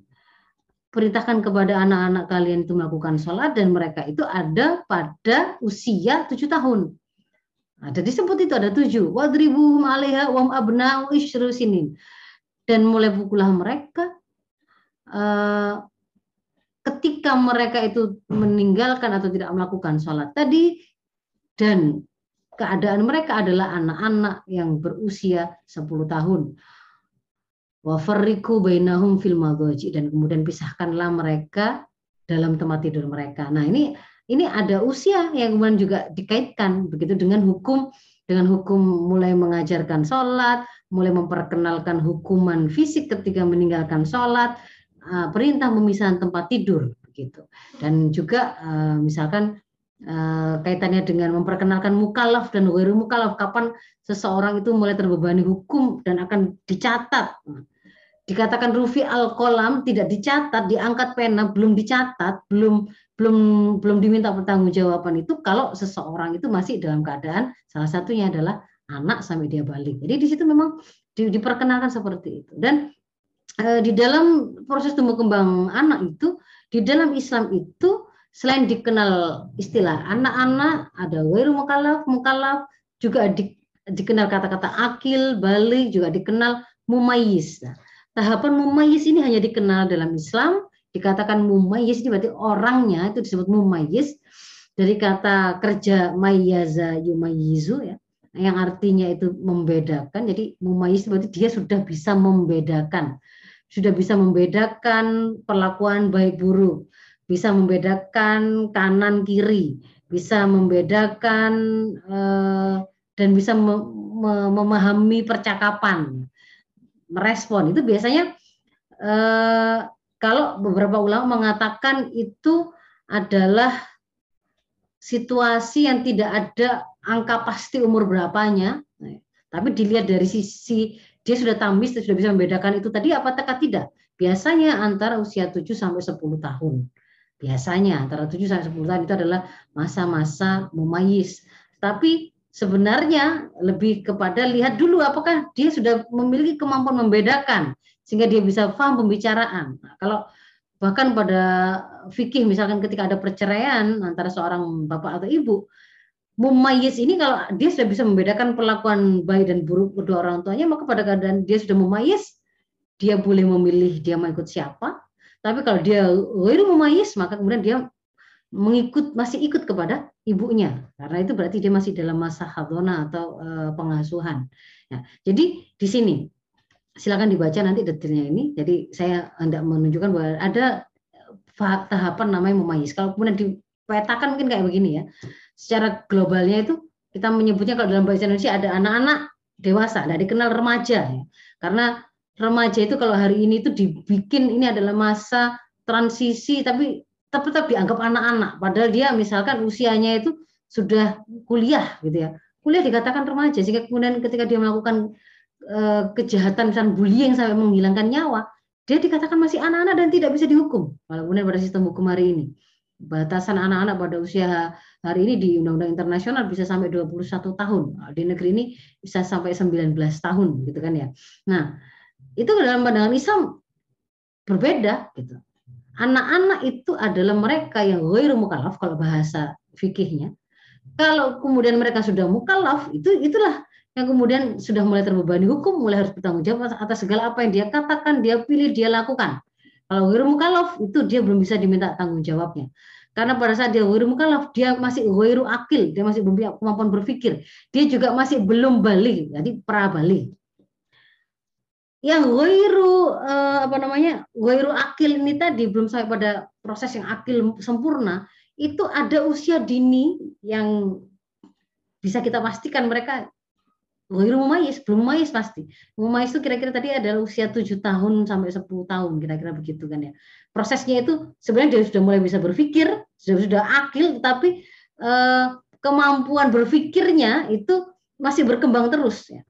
perintahkan kepada anak-anak kalian itu melakukan sholat dan mereka itu ada pada usia tujuh tahun. Ada disebut itu ada tujuh. Wadribuhum alaiha wam abna'u sinin. Dan mulai pukulah mereka uh, ketika mereka itu meninggalkan atau tidak melakukan sholat tadi dan keadaan mereka adalah anak-anak yang berusia 10 tahun wafarriku bainahum fil magoji dan kemudian pisahkanlah mereka dalam tempat tidur mereka. Nah ini ini ada usia yang kemudian juga dikaitkan begitu dengan hukum dengan hukum mulai mengajarkan sholat, mulai memperkenalkan hukuman fisik ketika meninggalkan sholat, eh, perintah memisahkan tempat tidur begitu dan juga eh, misalkan eh, kaitannya dengan memperkenalkan mukalaf dan wiru mukalaf kapan seseorang itu mulai terbebani hukum dan akan dicatat dikatakan Rufi al kolam tidak dicatat, diangkat pena belum dicatat, belum belum belum diminta pertanggungjawaban itu kalau seseorang itu masih dalam keadaan salah satunya adalah anak sampai dia balik. Jadi di situ memang di, diperkenalkan seperti itu. Dan e, di dalam proses tumbuh kembang anak itu di dalam Islam itu selain dikenal istilah anak-anak ada wairu mukalaf, mukalaf juga di, dikenal kata-kata akil, balik juga dikenal mumayyiz. Nah, Tahapan mumayyiz ini hanya dikenal dalam Islam. Dikatakan mumayyiz itu berarti orangnya itu disebut mumayyiz. Dari kata kerja mayyaza yumayyizu ya yang artinya itu membedakan. Jadi mumayyiz berarti dia sudah bisa membedakan. Sudah bisa membedakan perlakuan baik buruk, bisa membedakan kanan kiri, bisa membedakan eh, dan bisa memahami percakapan, merespon. Itu biasanya eh, kalau beberapa ulama mengatakan itu adalah situasi yang tidak ada angka pasti umur berapanya, tapi dilihat dari sisi dia sudah tamis, sudah bisa membedakan itu tadi apa apakah tidak. Biasanya antara usia 7 sampai 10 tahun. Biasanya antara 7 sampai 10 tahun itu adalah masa-masa mumayis. Tapi sebenarnya lebih kepada lihat dulu apakah dia sudah memiliki kemampuan membedakan sehingga dia bisa paham pembicaraan. Nah, kalau bahkan pada fikih misalkan ketika ada perceraian antara seorang bapak atau ibu, mumayyiz ini kalau dia sudah bisa membedakan perlakuan baik dan buruk kedua orang tuanya, maka pada keadaan dia sudah mumayyiz, dia boleh memilih dia mau ikut siapa. Tapi kalau dia ghairu mumayyiz, maka kemudian dia mengikut masih ikut kepada ibunya karena itu berarti dia masih dalam masa hadona atau uh, pengasuhan. Ya, jadi di sini silakan dibaca nanti detailnya ini. Jadi saya hendak menunjukkan bahwa ada tahapan namanya mumayyiz. Kalau kemudian dipetakan mungkin kayak begini ya secara globalnya itu kita menyebutnya kalau dalam bahasa Indonesia ada anak-anak dewasa, nah dikenal remaja ya. Karena remaja itu kalau hari ini itu dibikin ini adalah masa transisi tapi tetap, tetap dianggap anak-anak padahal dia misalkan usianya itu sudah kuliah gitu ya. Kuliah dikatakan remaja sehingga kemudian ketika dia melakukan uh, kejahatan misalnya bullying sampai menghilangkan nyawa, dia dikatakan masih anak-anak dan tidak bisa dihukum. Kemudian pada sistem hukum hari ini batasan anak-anak pada usia hari ini di undang-undang internasional bisa sampai 21 tahun. Di negeri ini bisa sampai 19 tahun gitu kan ya. Nah, itu dalam pandangan Islam berbeda gitu. Anak-anak itu adalah mereka yang ghairu mukallaf kalau bahasa fikihnya. Kalau kemudian mereka sudah mukallaf, itu itulah yang kemudian sudah mulai terbebani hukum, mulai harus bertanggung jawab atas segala apa yang dia katakan, dia pilih, dia lakukan. Kalau ghairu mukallaf itu dia belum bisa diminta tanggung jawabnya. Karena pada saat dia ghairu mukallaf, dia masih ghairu akil, dia masih belum punya kemampuan berpikir. Dia juga masih belum balik, jadi pra balik. Yang ghairu eh, apa namanya? ghairu akil ini tadi belum sampai pada proses yang akil sempurna, itu ada usia dini yang bisa kita pastikan mereka Ghairu mumayyiz, belum mumayyiz pasti. Mumayyiz itu kira-kira tadi adalah usia 7 tahun sampai 10 tahun, kira-kira begitu kan ya. Prosesnya itu sebenarnya dia sudah mulai bisa berpikir, sudah sudah akil, tapi eh, kemampuan berpikirnya itu masih berkembang terus ya.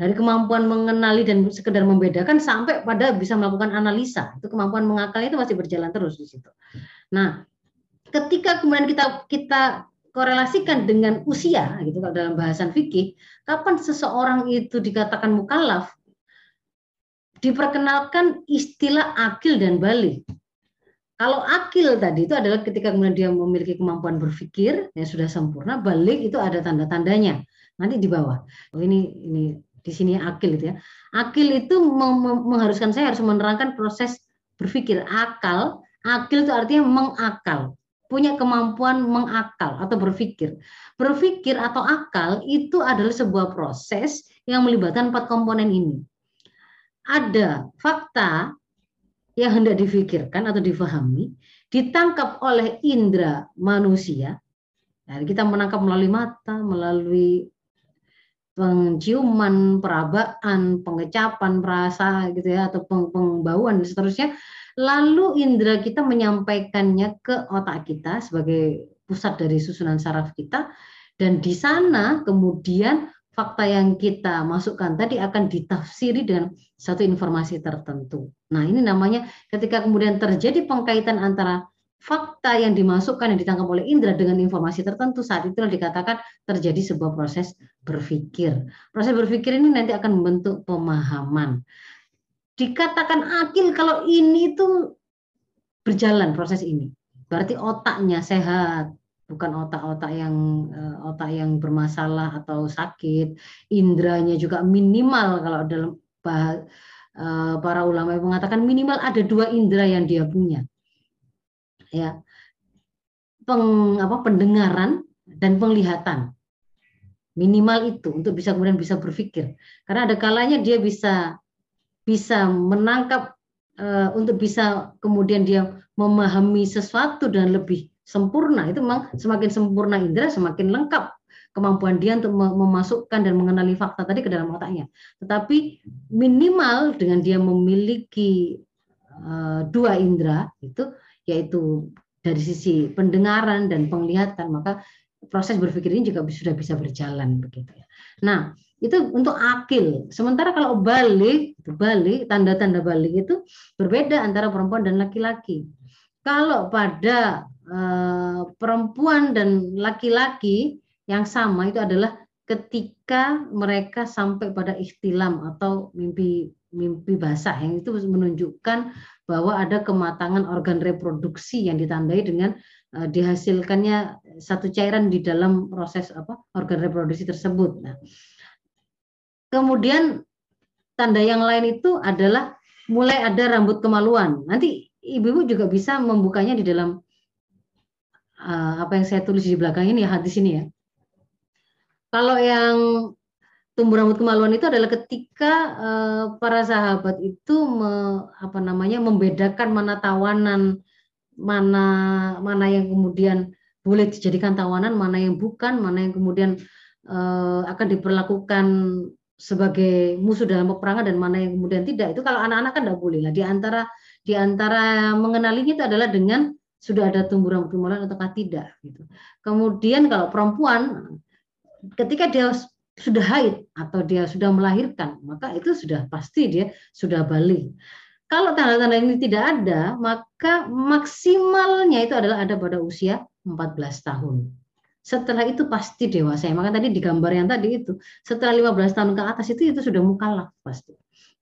Dari kemampuan mengenali dan sekedar membedakan sampai pada bisa melakukan analisa. Itu kemampuan mengakalnya itu masih berjalan terus di situ. Nah, ketika kemudian kita kita korelasikan dengan usia gitu kalau dalam bahasan fikih kapan seseorang itu dikatakan mukallaf diperkenalkan istilah akil dan balik kalau akil tadi itu adalah ketika kemudian dia memiliki kemampuan berpikir yang sudah sempurna balik itu ada tanda-tandanya nanti di bawah oh ini ini di sini akil itu ya akil itu mengharuskan saya harus menerangkan proses berpikir akal akil itu artinya mengakal punya kemampuan mengakal atau berpikir. Berpikir atau akal itu adalah sebuah proses yang melibatkan empat komponen ini. Ada fakta yang hendak difikirkan atau difahami, ditangkap oleh indera manusia. Nah, kita menangkap melalui mata, melalui penciuman, perabaan, pengecapan, perasa gitu ya atau pembauan dan seterusnya Lalu indera kita menyampaikannya ke otak kita sebagai pusat dari susunan saraf kita dan di sana kemudian fakta yang kita masukkan tadi akan ditafsiri dengan satu informasi tertentu. Nah, ini namanya ketika kemudian terjadi pengkaitan antara fakta yang dimasukkan yang ditangkap oleh indera dengan informasi tertentu saat itulah dikatakan terjadi sebuah proses berpikir. Proses berpikir ini nanti akan membentuk pemahaman dikatakan akil kalau ini itu berjalan proses ini. Berarti otaknya sehat, bukan otak-otak yang eh, otak yang bermasalah atau sakit. Indranya juga minimal kalau dalam eh, para ulama mengatakan minimal ada dua indera yang dia punya. Ya peng, apa, pendengaran dan penglihatan. Minimal itu untuk bisa kemudian bisa berpikir. Karena ada kalanya dia bisa bisa menangkap uh, untuk bisa kemudian dia memahami sesuatu dan lebih sempurna. Itu memang semakin sempurna indera semakin lengkap kemampuan dia untuk memasukkan dan mengenali fakta tadi ke dalam otaknya. Tetapi minimal dengan dia memiliki uh, dua indera itu yaitu dari sisi pendengaran dan penglihatan maka proses berpikir ini juga sudah bisa berjalan begitu ya. Nah, itu untuk akil. Sementara kalau balik, balik tanda-tanda balik itu berbeda antara perempuan dan laki-laki. Kalau pada uh, perempuan dan laki-lki yang sama itu adalah ketika mereka sampai pada ikhtilam atau mimpi mimpi basah yang itu menunjukkan bahwa ada kematangan organ reproduksi yang ditandai dengan uh, dihasilkannya satu cairan di dalam proses apa organ reproduksi tersebut. Nah, kemudian tanda yang lain itu adalah mulai ada rambut kemaluan. Nanti ibu-ibu juga bisa membukanya di dalam uh, apa yang saya tulis di belakang ini ya hadis ini ya. Kalau yang tumbuh rambut kemaluan itu adalah ketika uh, para sahabat itu me, apa namanya membedakan mana tawanan, mana mana yang kemudian boleh dijadikan tawanan, mana yang bukan, mana yang kemudian uh, akan diperlakukan sebagai musuh dalam peperangan dan mana yang kemudian tidak. Itu kalau anak-anak kan tidak boleh lah. Di antara di antara mengenalinya itu adalah dengan sudah ada tumbuh rambut kemaluan ataukah tidak gitu. Kemudian kalau perempuan ketika dia sudah haid atau dia sudah melahirkan, maka itu sudah pasti dia sudah balik. Kalau tanda-tanda ini tidak ada, maka maksimalnya itu adalah ada pada usia 14 tahun. Setelah itu pasti dewasa. Maka tadi di gambar yang tadi itu, setelah 15 tahun ke atas itu itu sudah mukalaf pasti.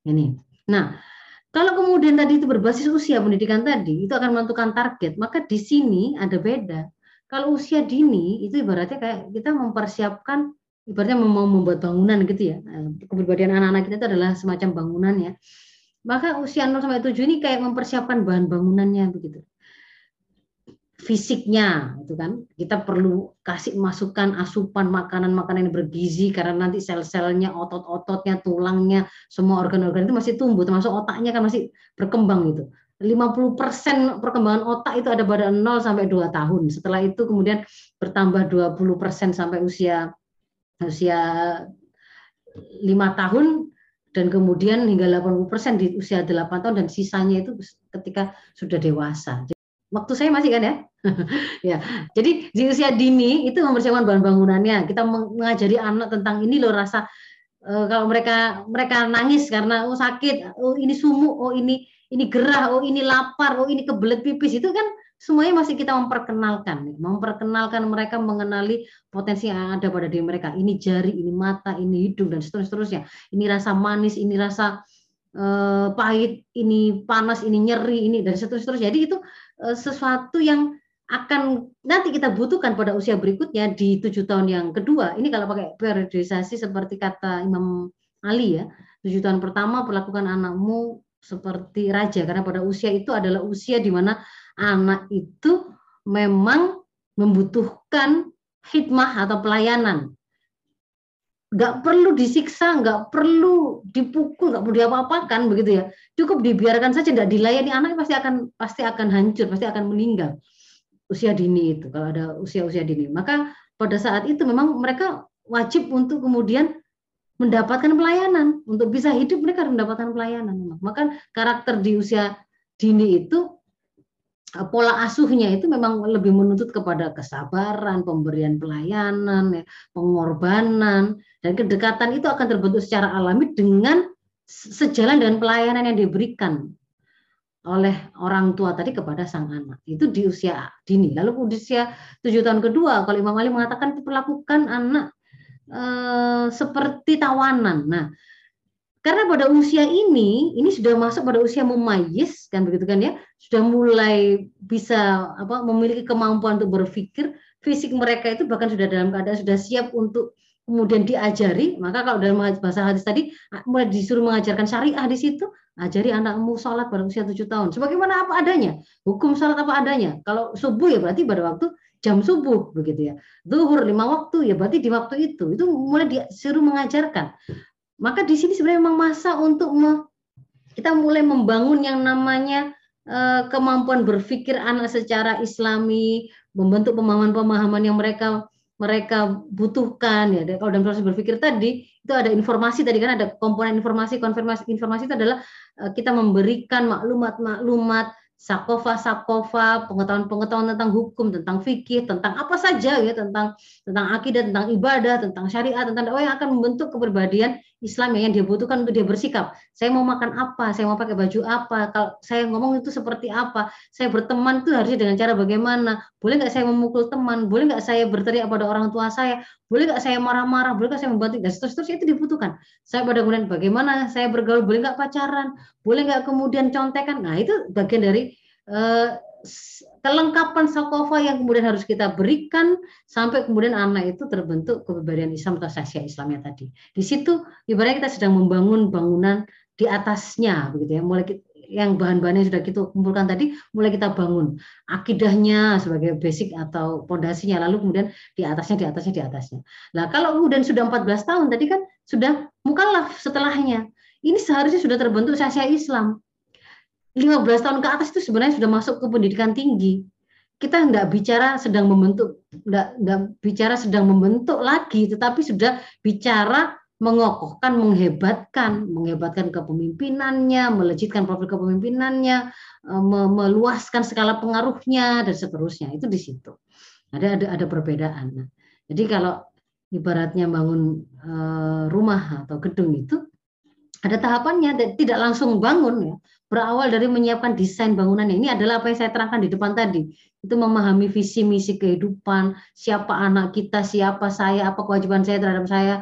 Ini. Nah, kalau kemudian tadi itu berbasis usia pendidikan tadi, itu akan menentukan target. Maka di sini ada beda. Kalau usia dini itu ibaratnya kayak kita mempersiapkan ibaratnya mau membuat bangunan gitu ya. Nah, kepribadian anak-anak kita itu adalah semacam bangunan ya. Maka usia 0 sampai 7 ini kayak mempersiapkan bahan bangunannya begitu. Fisiknya itu kan kita perlu kasih masukan asupan makanan-makanan yang bergizi karena nanti sel-selnya, otot-ototnya, tulangnya, semua organ-organ itu masih tumbuh termasuk otaknya kan masih berkembang gitu. 50% perkembangan otak itu ada pada 0 sampai 2 tahun. Setelah itu kemudian bertambah 20% sampai usia usia 5 tahun dan kemudian hingga 80% di usia 8 tahun dan sisanya itu ketika sudah dewasa. Waktu saya masih kan ya? [LAUGHS] ya. Jadi di usia dini itu mempersiapkan bahan bangunannya. Kita mengajari anak tentang ini loh rasa uh, kalau mereka mereka nangis karena oh sakit, oh ini sumuk, oh ini ini gerah, oh ini lapar, oh ini kebelet pipis itu kan semuanya masih kita memperkenalkan, memperkenalkan mereka mengenali potensi yang ada pada diri mereka. Ini jari, ini mata, ini hidung dan seterusnya. Ini rasa manis, ini rasa eh, pahit, ini panas, ini nyeri, ini dan seterusnya. Jadi itu eh, sesuatu yang akan nanti kita butuhkan pada usia berikutnya di tujuh tahun yang kedua. Ini kalau pakai periodisasi seperti kata Imam Ali ya, tujuh tahun pertama perlakukan anakmu seperti raja karena pada usia itu adalah usia di mana anak itu memang membutuhkan hikmah atau pelayanan. Nggak perlu disiksa, nggak perlu dipukul, nggak perlu diapa-apakan begitu ya. Cukup dibiarkan saja, nggak dilayani anak pasti akan pasti akan hancur, pasti akan meninggal usia dini itu kalau ada usia-usia dini. Maka pada saat itu memang mereka wajib untuk kemudian mendapatkan pelayanan. Untuk bisa hidup mereka harus mendapatkan pelayanan. Maka karakter di usia dini itu eh, pola asuhnya itu memang lebih menuntut kepada kesabaran, pemberian pelayanan, ya, pengorbanan, dan kedekatan itu akan terbentuk secara alami dengan sejalan dengan pelayanan yang diberikan oleh orang tua tadi kepada sang anak itu di usia dini lalu di usia tujuh tahun kedua kalau Imam Ali mengatakan diperlakukan anak Eh, seperti tawanan. Nah, karena pada usia ini, ini sudah masuk pada usia memayis, kan begitu kan ya, sudah mulai bisa apa memiliki kemampuan untuk berpikir, fisik mereka itu bahkan sudah dalam keadaan sudah siap untuk kemudian diajari, maka kalau dalam bahasa hadis tadi mulai disuruh mengajarkan syariah di situ, ajari anakmu sholat pada usia tujuh tahun. Sebagaimana apa adanya, hukum sholat apa adanya. Kalau subuh ya berarti pada waktu jam subuh begitu ya. Zuhur lima waktu ya berarti di waktu itu. Itu mulai disuruh mengajarkan. Maka di sini sebenarnya memang masa untuk me, kita mulai membangun yang namanya uh, kemampuan berpikir anak secara islami, membentuk pemahaman-pemahaman yang mereka mereka butuhkan ya. Kalau dalam proses berpikir tadi itu ada informasi tadi kan ada komponen informasi, konfirmasi informasi itu adalah uh, kita memberikan maklumat-maklumat sakofa sakofa pengetahuan-pengetahuan tentang hukum tentang fikih tentang apa saja ya tentang tentang akidah tentang ibadah tentang syariat tentang dakwah yang akan membentuk kepribadian Islam yang dia butuhkan untuk dia bersikap. Saya mau makan apa? Saya mau pakai baju apa? Kalau saya ngomong itu seperti apa? Saya berteman itu harusnya dengan cara bagaimana? Boleh nggak saya memukul teman? Boleh nggak saya berteriak pada orang tua saya? Boleh nggak saya marah-marah, boleh nggak saya membantu, dan seterusnya itu dibutuhkan. Saya pada kemudian bagaimana? Saya bergaul, boleh nggak pacaran, boleh nggak kemudian contekan. Nah itu bagian dari uh, kelengkapan sakofa yang kemudian harus kita berikan sampai kemudian anak itu terbentuk kepribadian Islam atau sasya Islamnya tadi. Di situ ibaratnya kita sedang membangun bangunan di atasnya begitu ya. Mulai yang bahan-bahan yang sudah kita kumpulkan tadi mulai kita bangun akidahnya sebagai basic atau pondasinya lalu kemudian di atasnya di atasnya di atasnya. Nah, kalau kemudian sudah 14 tahun tadi kan sudah mukallaf setelahnya. Ini seharusnya sudah terbentuk sasya Islam. 15 tahun ke atas itu sebenarnya sudah masuk ke pendidikan tinggi. Kita nggak bicara sedang membentuk, nggak, nggak bicara sedang membentuk lagi, tetapi sudah bicara mengokohkan, menghebatkan, menghebatkan kepemimpinannya, melejitkan profil kepemimpinannya, e, meluaskan skala pengaruhnya dan seterusnya. Itu di situ. Ada ada ada perbedaan. Nah, jadi kalau ibaratnya bangun e, rumah atau gedung itu ada tahapannya, tidak langsung bangun ya. Berawal dari menyiapkan desain bangunannya. Ini adalah apa yang saya terangkan di depan tadi. Itu memahami visi misi kehidupan, siapa anak kita, siapa saya, apa kewajiban saya terhadap saya,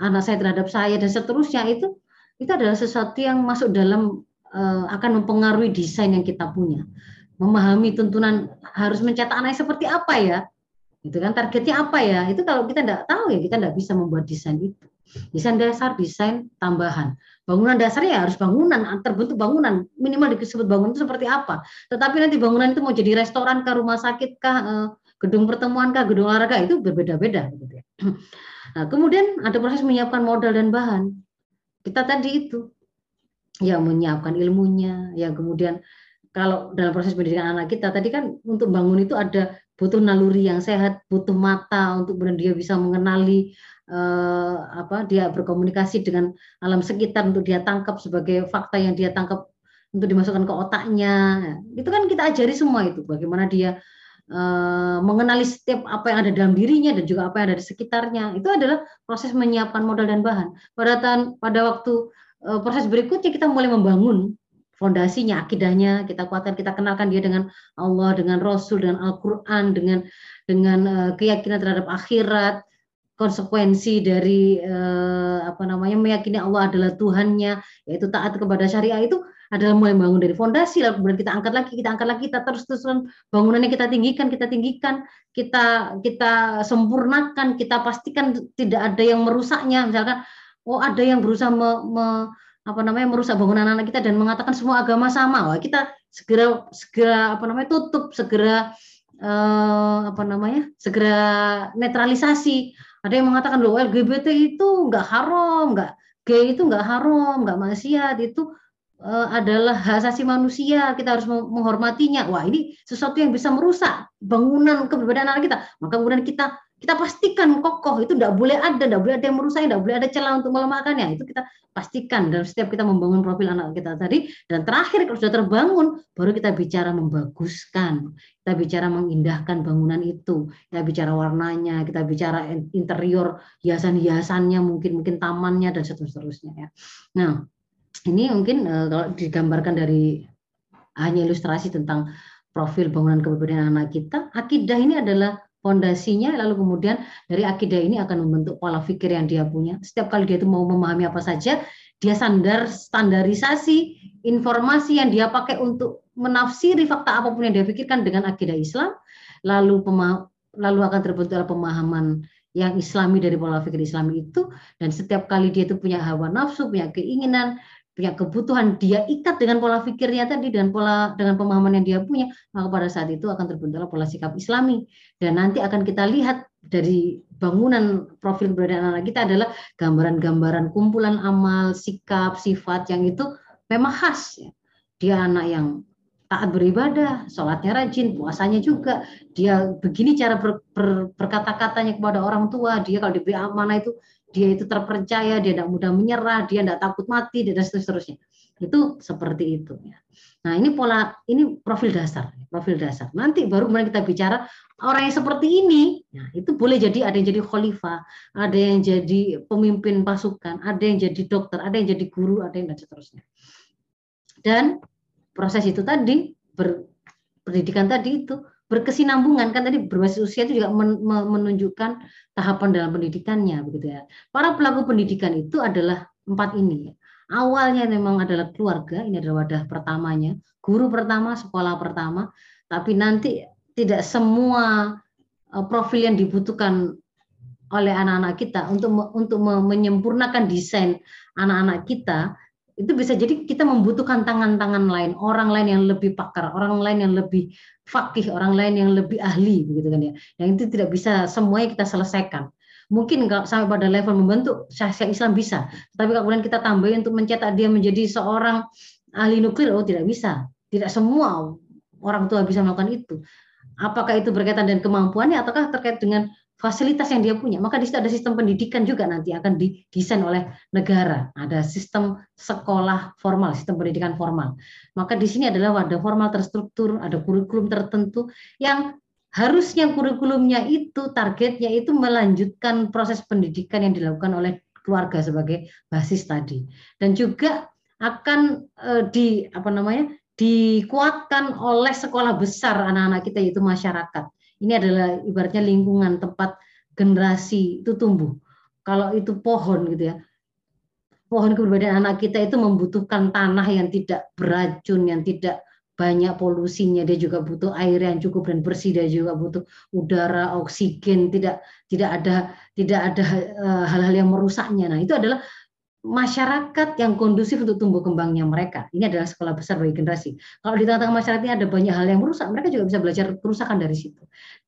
anak saya terhadap saya dan seterusnya itu itu adalah sesuatu yang masuk dalam uh, akan mempengaruhi desain yang kita punya. Memahami tuntunan harus mencetak anak seperti apa ya, itu kan targetnya apa ya? Itu kalau kita tidak tahu ya kita tidak bisa membuat desain itu. Desain dasar, desain tambahan. Bangunan dasarnya ya harus bangunan, terbentuk bangunan. Minimal disebut bangunan itu seperti apa. Tetapi nanti bangunan itu mau jadi restoran kah, rumah sakit kah, eh, gedung pertemuan kah, gedung olahraga itu berbeda-beda. Gitu ya. [CLEARS THROAT] Nah, kemudian ada proses menyiapkan modal dan bahan. Kita tadi itu yang menyiapkan ilmunya, yang kemudian kalau dalam proses pendidikan anak kita tadi kan untuk bangun itu ada butuh naluri yang sehat, butuh mata untuk kemudian dia bisa mengenali eh, apa dia berkomunikasi dengan alam sekitar untuk dia tangkap sebagai fakta yang dia tangkap untuk dimasukkan ke otaknya. Itu kan kita ajari semua itu bagaimana dia Eh, mengenali setiap apa yang ada dalam dirinya dan juga apa yang ada di sekitarnya. Itu adalah proses menyiapkan modal dan bahan. Pada tahun pada waktu uh, proses berikutnya kita mulai membangun fondasinya akidahnya. Kita kuatkan kita kenalkan dia dengan Allah dengan Rasul dengan Al-Quran dengan dengan uh, keyakinan terhadap akhirat konsekuensi dari uh, apa namanya meyakini Allah adalah Tuhannya yaitu taat kepada syariah itu adalah mulai bangun dari fondasi lalu kemudian kita angkat lagi kita angkat lagi kita terus terusan bangunannya kita tinggikan kita tinggikan kita kita sempurnakan kita pastikan tidak ada yang merusaknya. Misalkan oh ada yang berusaha me, me, apa namanya merusak bangunan anak kita dan mengatakan semua agama sama. Wah kita segera segera apa namanya tutup segera eh, apa namanya segera netralisasi ada yang mengatakan loh LGBT itu nggak haram nggak gay itu nggak haram nggak maksiat itu uh, adalah hak asasi manusia, kita harus menghormatinya. Wah, ini sesuatu yang bisa merusak bangunan keberadaan anak kita. Maka kemudian kita kita pastikan kokoh itu tidak boleh ada, tidak boleh ada yang merusak, tidak boleh ada celah untuk melemahkannya. Itu kita pastikan dalam setiap kita membangun profil anak kita tadi. Dan terakhir kalau sudah terbangun, baru kita bicara membaguskan, kita bicara mengindahkan bangunan itu, kita bicara warnanya, kita bicara interior hiasan-hiasannya, mungkin mungkin tamannya dan seterusnya ya. Nah, ini mungkin uh, kalau digambarkan dari hanya ilustrasi tentang profil bangunan kepribadian anak kita, akidah ini adalah fondasinya, lalu kemudian dari akidah ini akan membentuk pola pikir yang dia punya. Setiap kali dia itu mau memahami apa saja, dia standar standarisasi informasi yang dia pakai untuk menafsiri fakta apa pun yang dia pikirkan dengan akidah Islam, lalu lalu akan terbentuk pemahaman yang islami dari pola pikir islami itu dan setiap kali dia itu punya hawa nafsu, punya keinginan, punya kebutuhan, dia ikat dengan pola pikirnya tadi dan pola dengan pemahaman yang dia punya, maka pada saat itu akan terbentuklah pola sikap islami dan nanti akan kita lihat dari bangunan profil keberadaan anak kita adalah gambaran-gambaran kumpulan amal, sikap, sifat yang itu memang khas ya. Dia anak yang taat beribadah, sholatnya rajin, puasanya juga. Dia begini cara ber, ber, berkata-katanya kepada orang tua. Dia kalau diberi amanah itu dia itu terpercaya, dia tidak mudah menyerah, dia tidak takut mati, dan seterusnya. Itu seperti itu. Ya. Nah ini pola, ini profil dasar, profil dasar. Nanti baru kemudian kita bicara orang yang seperti ini, ya, itu boleh jadi ada yang jadi khalifah, ada yang jadi pemimpin pasukan, ada yang jadi dokter, ada yang jadi guru, ada yang dan seterusnya. Dan proses itu tadi ber, pendidikan tadi itu berkesinambungan kan tadi berbasis usia itu juga men, menunjukkan tahapan dalam pendidikannya begitu ya. Para pelaku pendidikan itu adalah empat ini. Awalnya memang adalah keluarga, ini adalah wadah pertamanya, guru pertama, sekolah pertama, tapi nanti tidak semua eh, profil yang dibutuhkan oleh anak-anak kita untuk untuk menyempurnakan desain anak-anak kita itu bisa jadi kita membutuhkan tangan-tangan lain, orang lain yang lebih pakar, orang lain yang lebih fakih, orang lain yang lebih ahli, begitu kan ya. Yang itu tidak bisa semuanya kita selesaikan. Mungkin kalau sampai pada level membentuk syariah Islam bisa, tapi kemudian kita tambahin untuk mencetak dia menjadi seorang ahli nuklir, oh tidak bisa. Tidak semua orang tua bisa melakukan itu. Apakah itu berkaitan dengan kemampuannya ataukah terkait dengan fasilitas yang dia punya. Maka di situ ada sistem pendidikan juga nanti akan didesain oleh negara. Ada sistem sekolah formal, sistem pendidikan formal. Maka di sini adalah wadah formal terstruktur, ada kurikulum tertentu yang harusnya kurikulumnya itu targetnya itu melanjutkan proses pendidikan yang dilakukan oleh keluarga sebagai basis tadi. Dan juga akan eh, di apa namanya? dikuatkan oleh sekolah besar anak-anak kita yaitu masyarakat ini adalah ibaratnya lingkungan tempat generasi itu tumbuh. Kalau itu pohon gitu ya, pohon keberadaan anak kita itu membutuhkan tanah yang tidak beracun, yang tidak banyak polusinya. Dia juga butuh air yang cukup dan bersih. Dia juga butuh udara, oksigen, tidak tidak ada tidak ada eh, hal-hal yang merusaknya. Nah itu adalah masyarakat yang kondusif untuk tumbuh kembangnya mereka. Ini adalah sekolah besar bagi generasi. Kalau di tengah-tengah masyarakat ini ada banyak hal yang merusak, mereka juga bisa belajar kerusakan dari situ.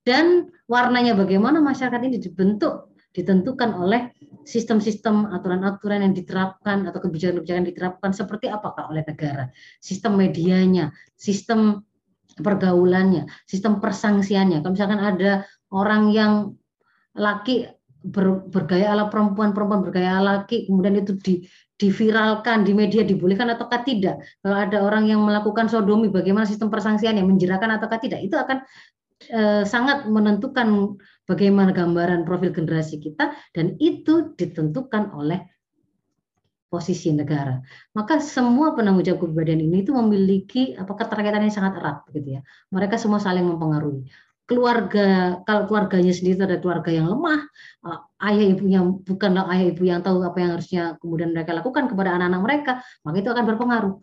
Dan warnanya bagaimana masyarakat ini dibentuk, ditentukan oleh sistem-sistem aturan-aturan yang diterapkan atau kebijakan-kebijakan diterapkan seperti apakah oleh negara, sistem medianya, sistem pergaulannya, sistem persangsiannya. Kalau misalkan ada orang yang laki ber, bergaya ala perempuan, perempuan bergaya ala laki, kemudian itu di, diviralkan di media dibolehkan ataukah tidak? Kalau ada orang yang melakukan sodomi, bagaimana sistem persangsian yang menjerakan ataukah tidak? Itu akan eh, sangat menentukan bagaimana gambaran profil generasi kita dan itu ditentukan oleh posisi negara. Maka semua penanggung jawab kepribadian ini itu memiliki apa keterkaitan yang sangat erat begitu ya. Mereka semua saling mempengaruhi keluarga kalau keluarganya sendiri ada keluarga yang lemah uh, ayah ibunya bukanlah ayah ibu yang tahu apa yang harusnya kemudian mereka lakukan kepada anak-anak mereka maka itu akan berpengaruh.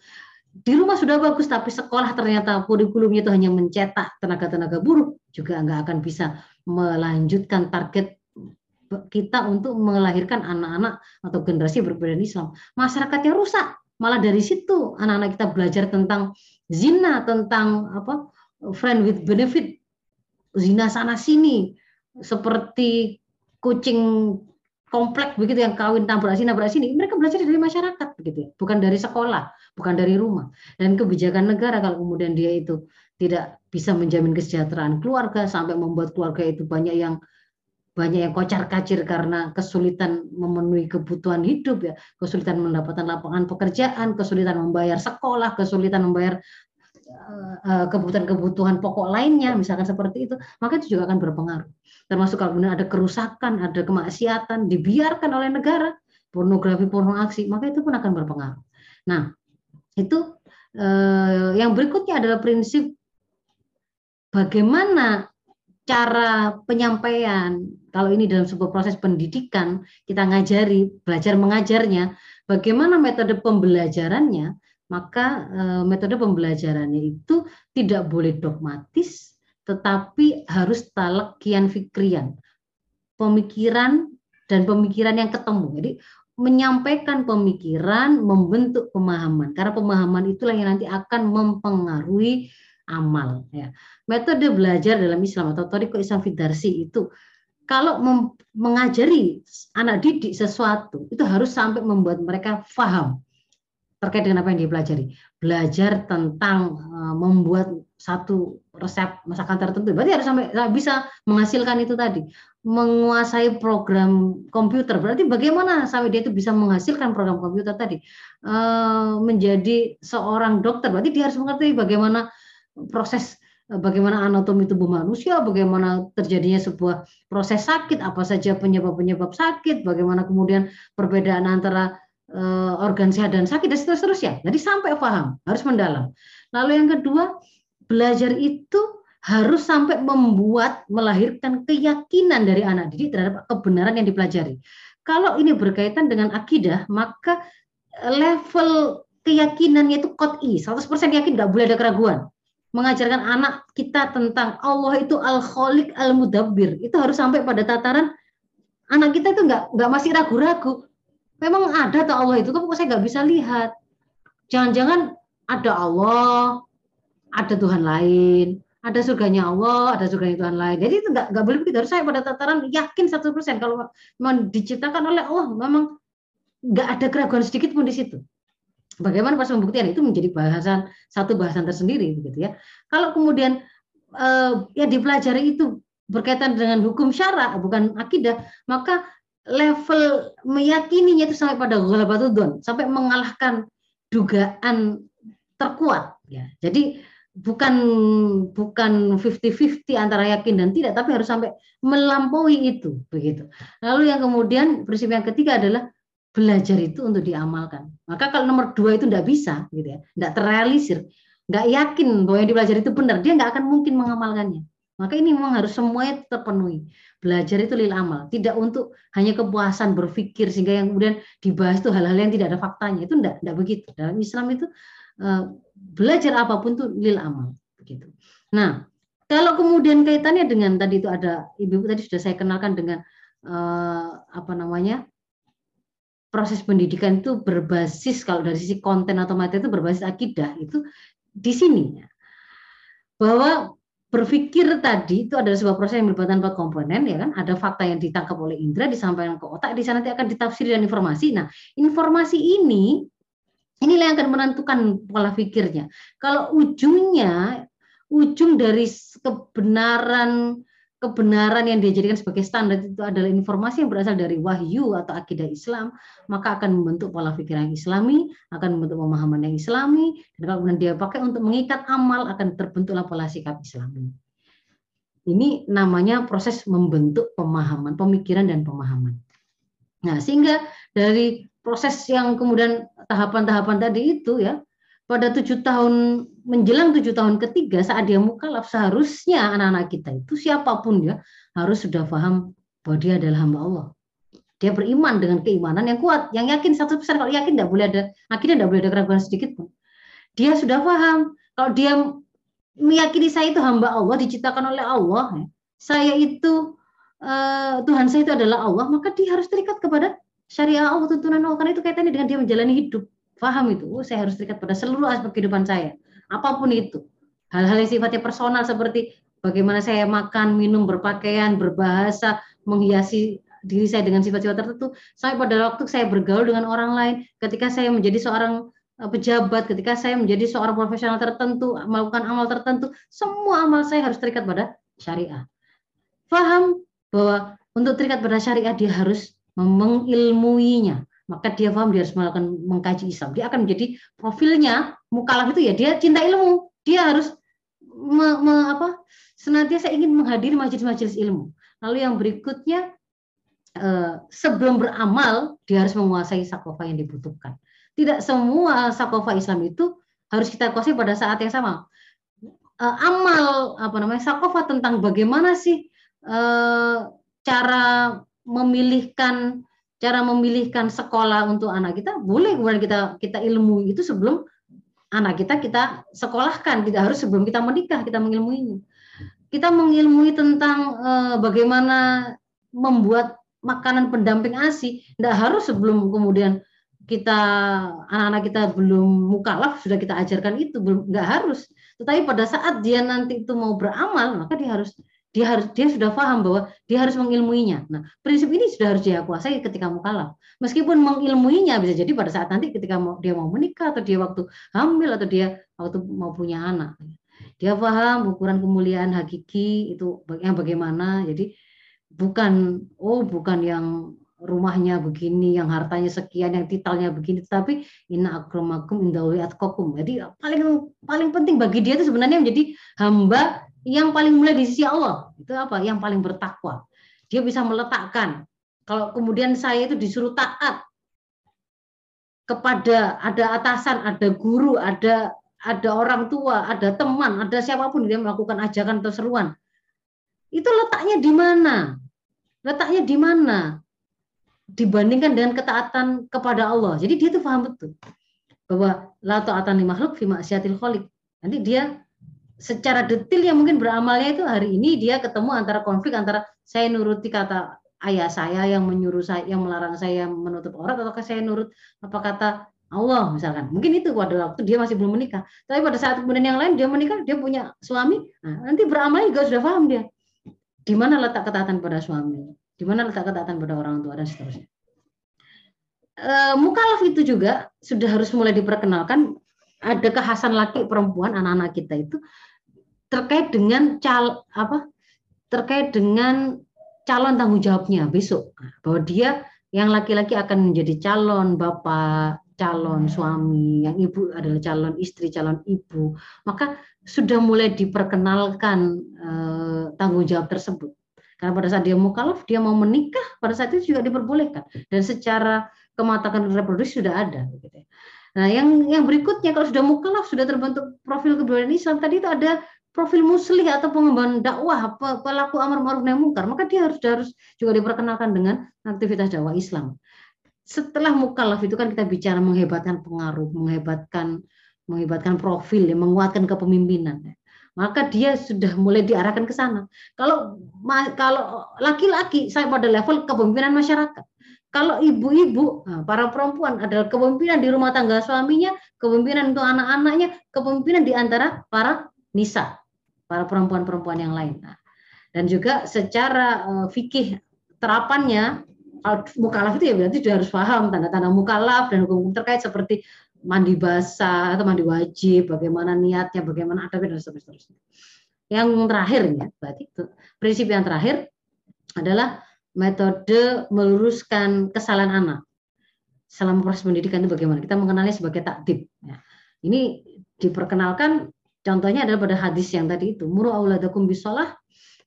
Di rumah sudah bagus tapi sekolah ternyata kurikulumnya itu hanya mencetak tenaga-tenaga buruh juga nggak akan bisa melanjutkan target kita untuk melahirkan anak-anak atau generasi berbeda Islam. Masyarakatnya rusak malah dari situ anak-anak kita belajar tentang zina tentang apa friend with benefit zina sana sini. Seperti kucing komplek begitu yang kawin tabrak sini tabrak sini. Mereka belajar dari masyarakat begitu ya. Bukan dari sekolah bukan dari rumah. Dan kebijakan negara kalau kemudian dia itu tidak bisa menjamin kesejahteraan keluarga sampai membuat keluarga itu banyak yang banyak yang kocar kacir karena kesulitan memenuhi kebutuhan hidup ya. Kesulitan mendapatkan lapangan pekerjaan kesulitan membayar sekolah kesulitan membayar kebutuhan-kebutuhan pokok lainnya, misalkan seperti itu, maka itu juga akan berpengaruh. Termasuk kalau benar ada kerusakan, ada kemaksiatan, dibiarkan oleh negara, pornografi, porno maka itu pun akan berpengaruh. Nah, itu eh, yang berikutnya adalah prinsip bagaimana cara penyampaian kalau ini dalam sebuah proses pendidikan kita ngajari belajar mengajarnya bagaimana metode pembelajarannya maka eh, metode pembelajarannya itu tidak boleh dogmatis, tetapi harus talakian fikrian. pemikiran dan pemikiran yang ketemu. Jadi menyampaikan pemikiran, membentuk pemahaman. Karena pemahaman itulah yang nanti akan mempengaruhi amal. Ya. Metode belajar dalam Islam atau Toriko Islam Fidarsi itu kalau mengajari anak didik sesuatu itu harus sampai membuat mereka paham terkait dengan apa yang dipelajari. Belajar tentang uh, membuat satu resep masakan tertentu, berarti harus sampai bisa menghasilkan itu tadi. Menguasai program komputer, berarti bagaimana sampai dia itu bisa menghasilkan program komputer tadi. Uh, menjadi seorang dokter, berarti dia harus mengerti bagaimana proses bagaimana anatomi tubuh manusia, bagaimana terjadinya sebuah proses sakit, apa saja penyebab-penyebab sakit, bagaimana kemudian perbedaan antara organ sehat dan sakit dan seterusnya. Jadi sampai paham, harus mendalam. Lalu yang kedua, belajar itu harus sampai membuat melahirkan keyakinan dari anak didik terhadap kebenaran yang dipelajari. Kalau ini berkaitan dengan akidah, maka level keyakinannya itu kot'i, 100% yakin, nggak boleh ada keraguan. Mengajarkan anak kita tentang Allah itu al-kholiq al-mudabbir, itu harus sampai pada tataran anak kita itu nggak nggak masih ragu-ragu memang ada atau Allah itu kok saya nggak bisa lihat? Jangan-jangan ada Allah ada Tuhan lain ada surganya Allah ada surganya Tuhan lain. Jadi itu nggak nggak boleh begitu. Harus saya pada tataran yakin satu persen. Kalau memang diciptakan oleh Allah memang nggak ada keraguan sedikit pun di situ. Bagaimana pas pembuktian? Itu menjadi bahasan satu bahasan tersendiri gitu ya. Kalau kemudian yang dipelajari itu berkaitan dengan hukum syara bukan akidah maka level meyakininya itu sampai pada ghalabatudzon, sampai mengalahkan dugaan terkuat ya. Jadi bukan bukan 50-50 antara yakin dan tidak tapi harus sampai melampaui itu begitu. Lalu yang kemudian prinsip yang ketiga adalah belajar itu untuk diamalkan. Maka kalau nomor dua itu tidak bisa gitu ya, tidak terrealisir, nggak yakin bahwa yang dipelajari itu benar, dia nggak akan mungkin mengamalkannya. Maka ini memang harus semuanya terpenuhi. Belajar itu lil amal, tidak untuk hanya kepuasan berpikir sehingga yang kemudian dibahas itu hal-hal yang tidak ada faktanya. Itu tidak, tidak begitu. Dalam Islam itu eh, belajar apa pun itu lil amal, begitu. Nah, kalau kemudian kaitannya dengan tadi itu ada ibu tadi sudah saya kenalkan dengan eh, apa namanya proses pendidikan itu berbasis kalau dari sisi konten atau materi itu berbasis akidah itu di sini bahwa berpikir tadi itu adalah sebuah proses yang melibatkan empat komponen ya kan? Ada fakta yang ditangkap oleh indera disampaikan ke otak di sana nanti akan ditafsir dan informasi. Nah informasi ini inilah yang akan menentukan pola pikirnya. Kalau ujungnya ujung dari kebenaran kebenaran yang dijadikan sebagai standar itu adalah informasi yang berasal dari wahyu atau akidah Islam, maka akan membentuk pola pikir yang Islami, akan membentuk pemahaman yang Islami, dan kalau kemudian dia pakai untuk mengikat amal akan terbentuklah pola sikap Islami. Ini namanya proses membentuk pemahaman, pemikiran dan pemahaman. Nah, sehingga dari proses yang kemudian tahapan-tahapan tadi itu ya, pada tujuh tahun menjelang tujuh tahun ketiga saat dia mukalaf seharusnya anak-anak kita itu siapa pun ya harus sudah paham bahwa dia adalah hamba Allah. Dia beriman dengan keimanan yang kuat, yang yakin satu persen kalau yakin tidak boleh ada akhirnya tidak boleh ada keraguan sedikit pun. Dia sudah paham kalau dia meyakini saya itu hamba Allah diciptakan oleh Allah, ya, saya itu uh, Tuhan saya itu adalah Allah, maka dia harus terikat kepada syariat Allah tuntunan Allah karena itu kaitannya dengan dia menjalani hidup Paham itu, saya harus terikat pada seluruh aspek kehidupan saya. Apa pun itu. Hal-hal yang sifatnya personal seperti bagaimana saya makan, minum, berpakaian, berbahasa, menghiasi diri saya dengan sifat-sifat tertentu. Sampai pada waktu saya bergaul dengan orang lain, ketika saya menjadi seorang eh, pejabat, ketika saya menjadi seorang profesional tertentu, melakukan amal tertentu, semua amal saya harus terikat pada syariah. Faham bahwa untuk terikat pada syariah dia harus mengilmuinya, maka dia paham dia harus melakukan mengkaji Islam. Dia akan menjadi profilnya mukalaf itu ya dia cinta ilmu. Dia harus me, me, apa senantiasa ingin menghadiri majelis-majelis ilmu. Lalu yang berikutnya eh, sebelum beramal dia harus menguasai sakofa yang dibutuhkan. Tidak semua sakofa Islam itu harus kita kuasai pada saat yang sama. Eh, amal apa namanya sakofa tentang bagaimana sih eh, cara memilihkan cara memilihkan sekolah untuk anak kita boleh kemudian kita kita ilmu itu sebelum anak kita kita sekolahkan. Tidak harus sebelum kita menikah kita mengilmuinya. Kita mengilmui tentang uh, bagaimana membuat makanan pendamping ASI, tidak harus sebelum kemudian kita anak-anak kita belum mukalaf sudah kita ajarkan itu. Belum nggak harus. Tetapi pada saat dia nanti itu mau beramal maka dia harus dia harus dia sudah paham bahwa dia harus mengilmuinya. Nah prinsip ini sudah harus dia kuasai ketika mukalaf meskipun mengilmuinya bisa jadi pada saat nanti ketika mau, dia mau menikah atau dia waktu hamil atau dia waktu mau punya anak. Dia paham ukuran kemuliaan hakiki itu yang bagaimana. Jadi bukan oh bukan yang rumahnya begini, yang hartanya sekian, yang titelnya begini, tapi inna akramakum indawi atqakum. Jadi paling paling penting bagi dia itu sebenarnya menjadi hamba yang paling mulia di sisi Allah. Itu apa? Yang paling bertakwa. Dia bisa meletakkan. Kalau kemudian saya itu disuruh taat kepada ada atasan, ada guru, ada ada orang tua, ada teman, ada siapa pun dia melakukan ajakan atau seruan. Itu letaknya di mana? Letaknya di mana? dibandingkan dengan ketaatan kepada Allah. Jadi dia tuh paham betul bahwa la ta'atan li makhluk fi maksiatil khaliq. Nanti dia secara detail yang mungkin beramalnya itu hari ini dia ketemu antara konflik antara saya nuruti kata ayah saya yang menyuruh saya yang melarang saya menutup aurat atau saya nurut apa kata Allah misalkan. Mungkin itu pada waktu dia masih belum menikah. Tapi pada saat kemudian yang lain dia menikah dia punya suami. Nah, nanti beramal juga sudah paham dia. Di mana letak ketaatan pada suami? Di mana letak ketaatan pada orang tua dan seterusnya. E, mukalaf itu juga sudah harus mulai diperkenalkan. Ada kekhasan laki perempuan anak-anak kita itu terkait dengan cal apa terkait dengan calon tanggung jawabnya besok bahwa dia yang laki-laki akan menjadi calon bapak, calon suami, yang ibu adalah calon istri, calon ibu, maka sudah mulai diperkenalkan eh, tanggung jawab tersebut. Karena pada saat dia mukalaf, dia mau menikah, pada saat itu juga diperbolehkan. Dan secara kematakan reproduksi sudah ada. Ya. Nah, yang yang berikutnya kalau sudah mukalaf, sudah terbentuk profil kebudayaan Islam, tadi itu ada profil muslih atau pengembangan dakwah, pelaku amar ma'ruf nahi mungkar, maka dia harus harus juga diperkenalkan dengan aktivitas dakwah Islam. Setelah mukalaf itu kan kita bicara menghebatkan pengaruh, menghebatkan menghebatkan profil, ya, menguatkan kepemimpinan. Ya maka dia sudah mulai diarahkan ke sana. Kalau kalau laki-laki saya pada level kepemimpinan masyarakat. Kalau ibu-ibu, nah, para perempuan adalah kepemimpinan di rumah tangga suaminya, kepemimpinan untuk anak-anaknya, kepemimpinan di antara para nisa, para perempuan-perempuan yang lain. Nah, dan juga secara uh, fikih terapannya mukalaf itu ya berarti sudah harus paham tanda-tanda mukalaf dan hukum-hukum terkait seperti mandi basah atau mandi wajib, bagaimana niatnya, bagaimana adabnya dan seterusnya. Yang terakhir ya, berarti itu prinsip yang terakhir adalah metode meluruskan kesalahan anak selama proses pendidikan itu bagaimana? Kita mengenalnya sebagai takdib. Ya. Ini diperkenalkan contohnya adalah pada hadis yang tadi itu muru auladakum bisolah.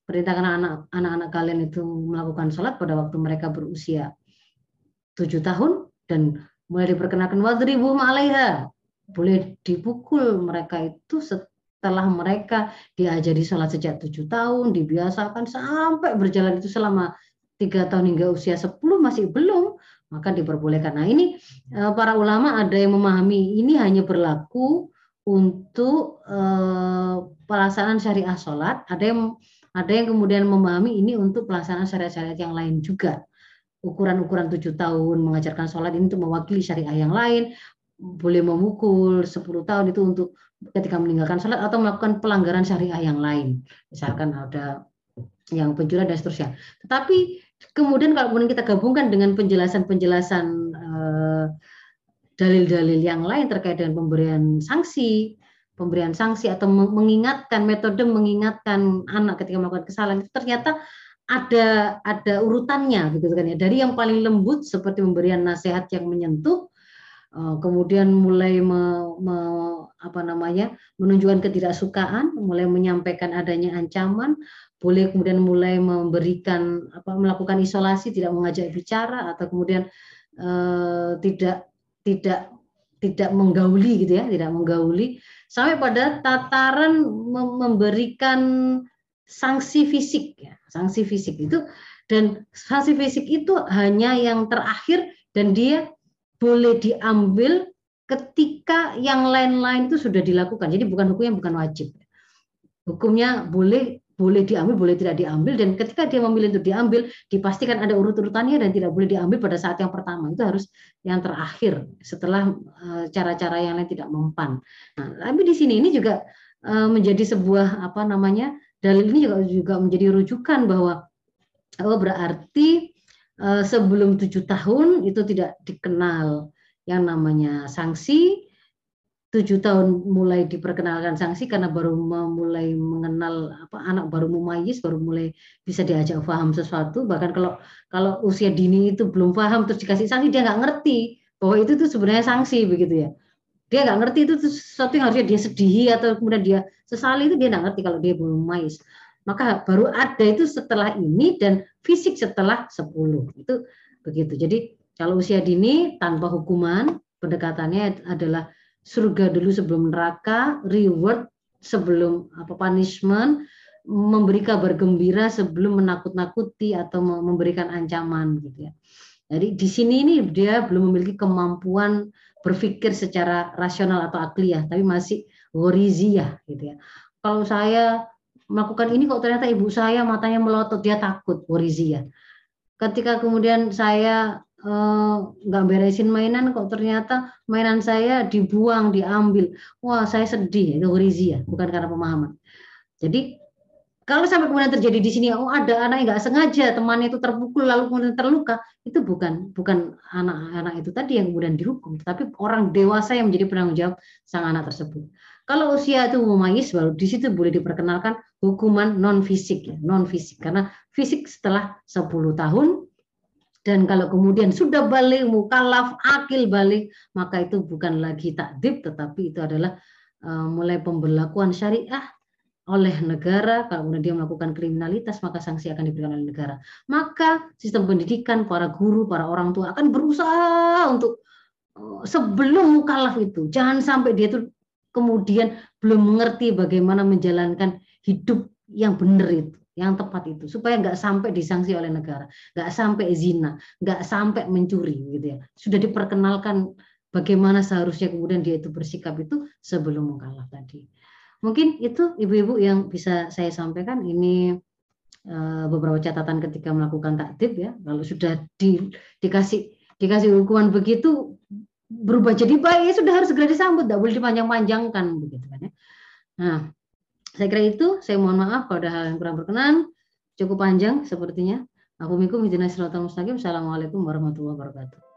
Perintahkan anak anak kalian itu melakukan sholat pada waktu mereka berusia tujuh tahun dan mulai diperkenalkan wadribu alaiha boleh dipukul mereka itu setelah mereka diajari sholat sejak tujuh tahun dibiasakan sampai berjalan itu selama tiga tahun hingga usia sepuluh masih belum maka diperbolehkan. Nah ini eh, para ulama ada yang memahami ini hanya berlaku untuk eh, pelaksanaan syariah sholat. Ada yang ada yang kemudian memahami ini untuk pelaksanaan syariat-syariat yang lain juga. Ukuran-ukuran tujuh tahun mengajarkan sholat ini untuk mewakili syariah yang lain. Boleh memukul 10 tahun itu untuk ketika meninggalkan sholat atau melakukan pelanggaran syariah yang lain. Misalkan ada yang pencurian dan seterusnya. Tetapi kemudian kalau kemudian kita gabungkan dengan penjelasan-penjelasan eh, dalil-dalil yang lain terkait dengan pemberian sanksi pemberian sanksi atau mengingatkan metode mengingatkan anak ketika melakukan kesalahan itu ternyata ada ada urutannya gitu kan ya. Dari yang paling lembut seperti pemberian nasihat yang menyentuh eh, kemudian mulai me, me, apa namanya menunjukkan ketidaksukaan mulai menyampaikan adanya ancaman boleh kemudian mulai memberikan apa melakukan isolasi tidak mengajak bicara atau kemudian eh, tidak tidak tidak menggauli gitu ya tidak menggauli. Sampai pada tataran memberikan sanksi fisik ya sanksi fisik itu. Dan sanksi fisik itu hanya yang terakhir dan dia boleh diambil ketika yang lain-lain itu sudah dilakukan. Jadi bukan hukum yang bukan wajib. Hukumnya boleh boleh diambil, boleh tidak diambil, dan ketika dia memilih untuk diambil, dipastikan ada urut-urutannya dan tidak boleh diambil pada saat yang pertama. Itu harus yang terakhir setelah eh, cara-cara yang lain tidak mempan. Nah, tapi di sini ini juga eh, menjadi sebuah apa namanya dalil ini juga juga menjadi rujukan bahwa oh berarti eh, sebelum tujuh tahun itu tidak dikenal yang namanya sanksi tujuh tahun mulai diperkenalkan sanksi karena baru mulai mengenal apa anak baru mumayis baru mulai bisa diajak paham sesuatu. Bahkan kalau kalau usia dini itu belum paham terus dikasih sanksi dia nggak ngerti bahwa itu tuh sebenarnya sanksi begitu ya. Dia nggak ngerti itu tuh sesuatu yang harusnya dia sedihi atau kemudian dia sesali itu dia nggak ngerti kalau dia belum mumayis. Maka baru ada itu setelah ini dan fisik setelah 10 itu begitu. Jadi kalau usia dini tanpa hukuman pendekatannya adalah surga dulu sebelum neraka, reward sebelum apa punishment, memberi kabar gembira sebelum menakut-nakuti atau memberikan ancaman gitu ya. Jadi di sini ini dia belum memiliki kemampuan berpikir secara rasional atau akliyah, tapi masih wariziyah gitu ya. Kalau saya melakukan ini kok ternyata ibu saya matanya melotot dia takut wariziyah. Ketika kemudian saya nggak uh, beresin mainan kok. Ternyata mainan saya dibuang diambil. Wah saya sedih itu rizi ya. Bukan karena pemahaman. Jadi kalau sampai kemudian terjadi di sini oh ada anak yang nggak sengaja temannya itu terpukul lalu kemudian terluka itu bukan bukan anak-anak itu tadi yang kemudian dihukum. Tapi orang dewasa yang menjadi penanggung jawab sang anak tersebut. Kalau usia itu memayis baru di situ boleh diperkenalkan hukuman non fisik ya non fisik. Karena fisik setelah 10 tahun dan kalau kemudian sudah balik, mukallaf, akil balik, maka itu bukan lagi takdib, tetapi itu adalah uh, mulai pemberlakuan syariah oleh negara. Kalau kemudian dia melakukan kriminalitas, maka sanksi akan diberikan oleh negara. Maka sistem pendidikan, para guru, para orang tua akan berusaha untuk uh, sebelum mukallaf itu, jangan sampai dia itu kemudian belum mengerti bagaimana menjalankan hidup yang benar itu yang tepat itu supaya nggak sampai disanksi oleh negara, nggak sampai zina, nggak sampai mencuri gitu ya. Sudah diperkenalkan bagaimana seharusnya kemudian dia itu bersikap itu sebelum mengkalah tadi. Mungkin itu ibu-ibu yang bisa saya sampaikan ini uh, beberapa catatan ketika melakukan takdib ya. Kalau sudah di, dikasih dikasih hukuman begitu berubah jadi baik ya sudah harus segera disambut, tidak boleh dipanjang-panjangkan begitu kan ya. Nah, saya kira itu, saya mohon maaf kalau ada hal yang kurang berkenan. Cukup panjang sepertinya. Assalamualaikum warahmatullahi wabarakatuh.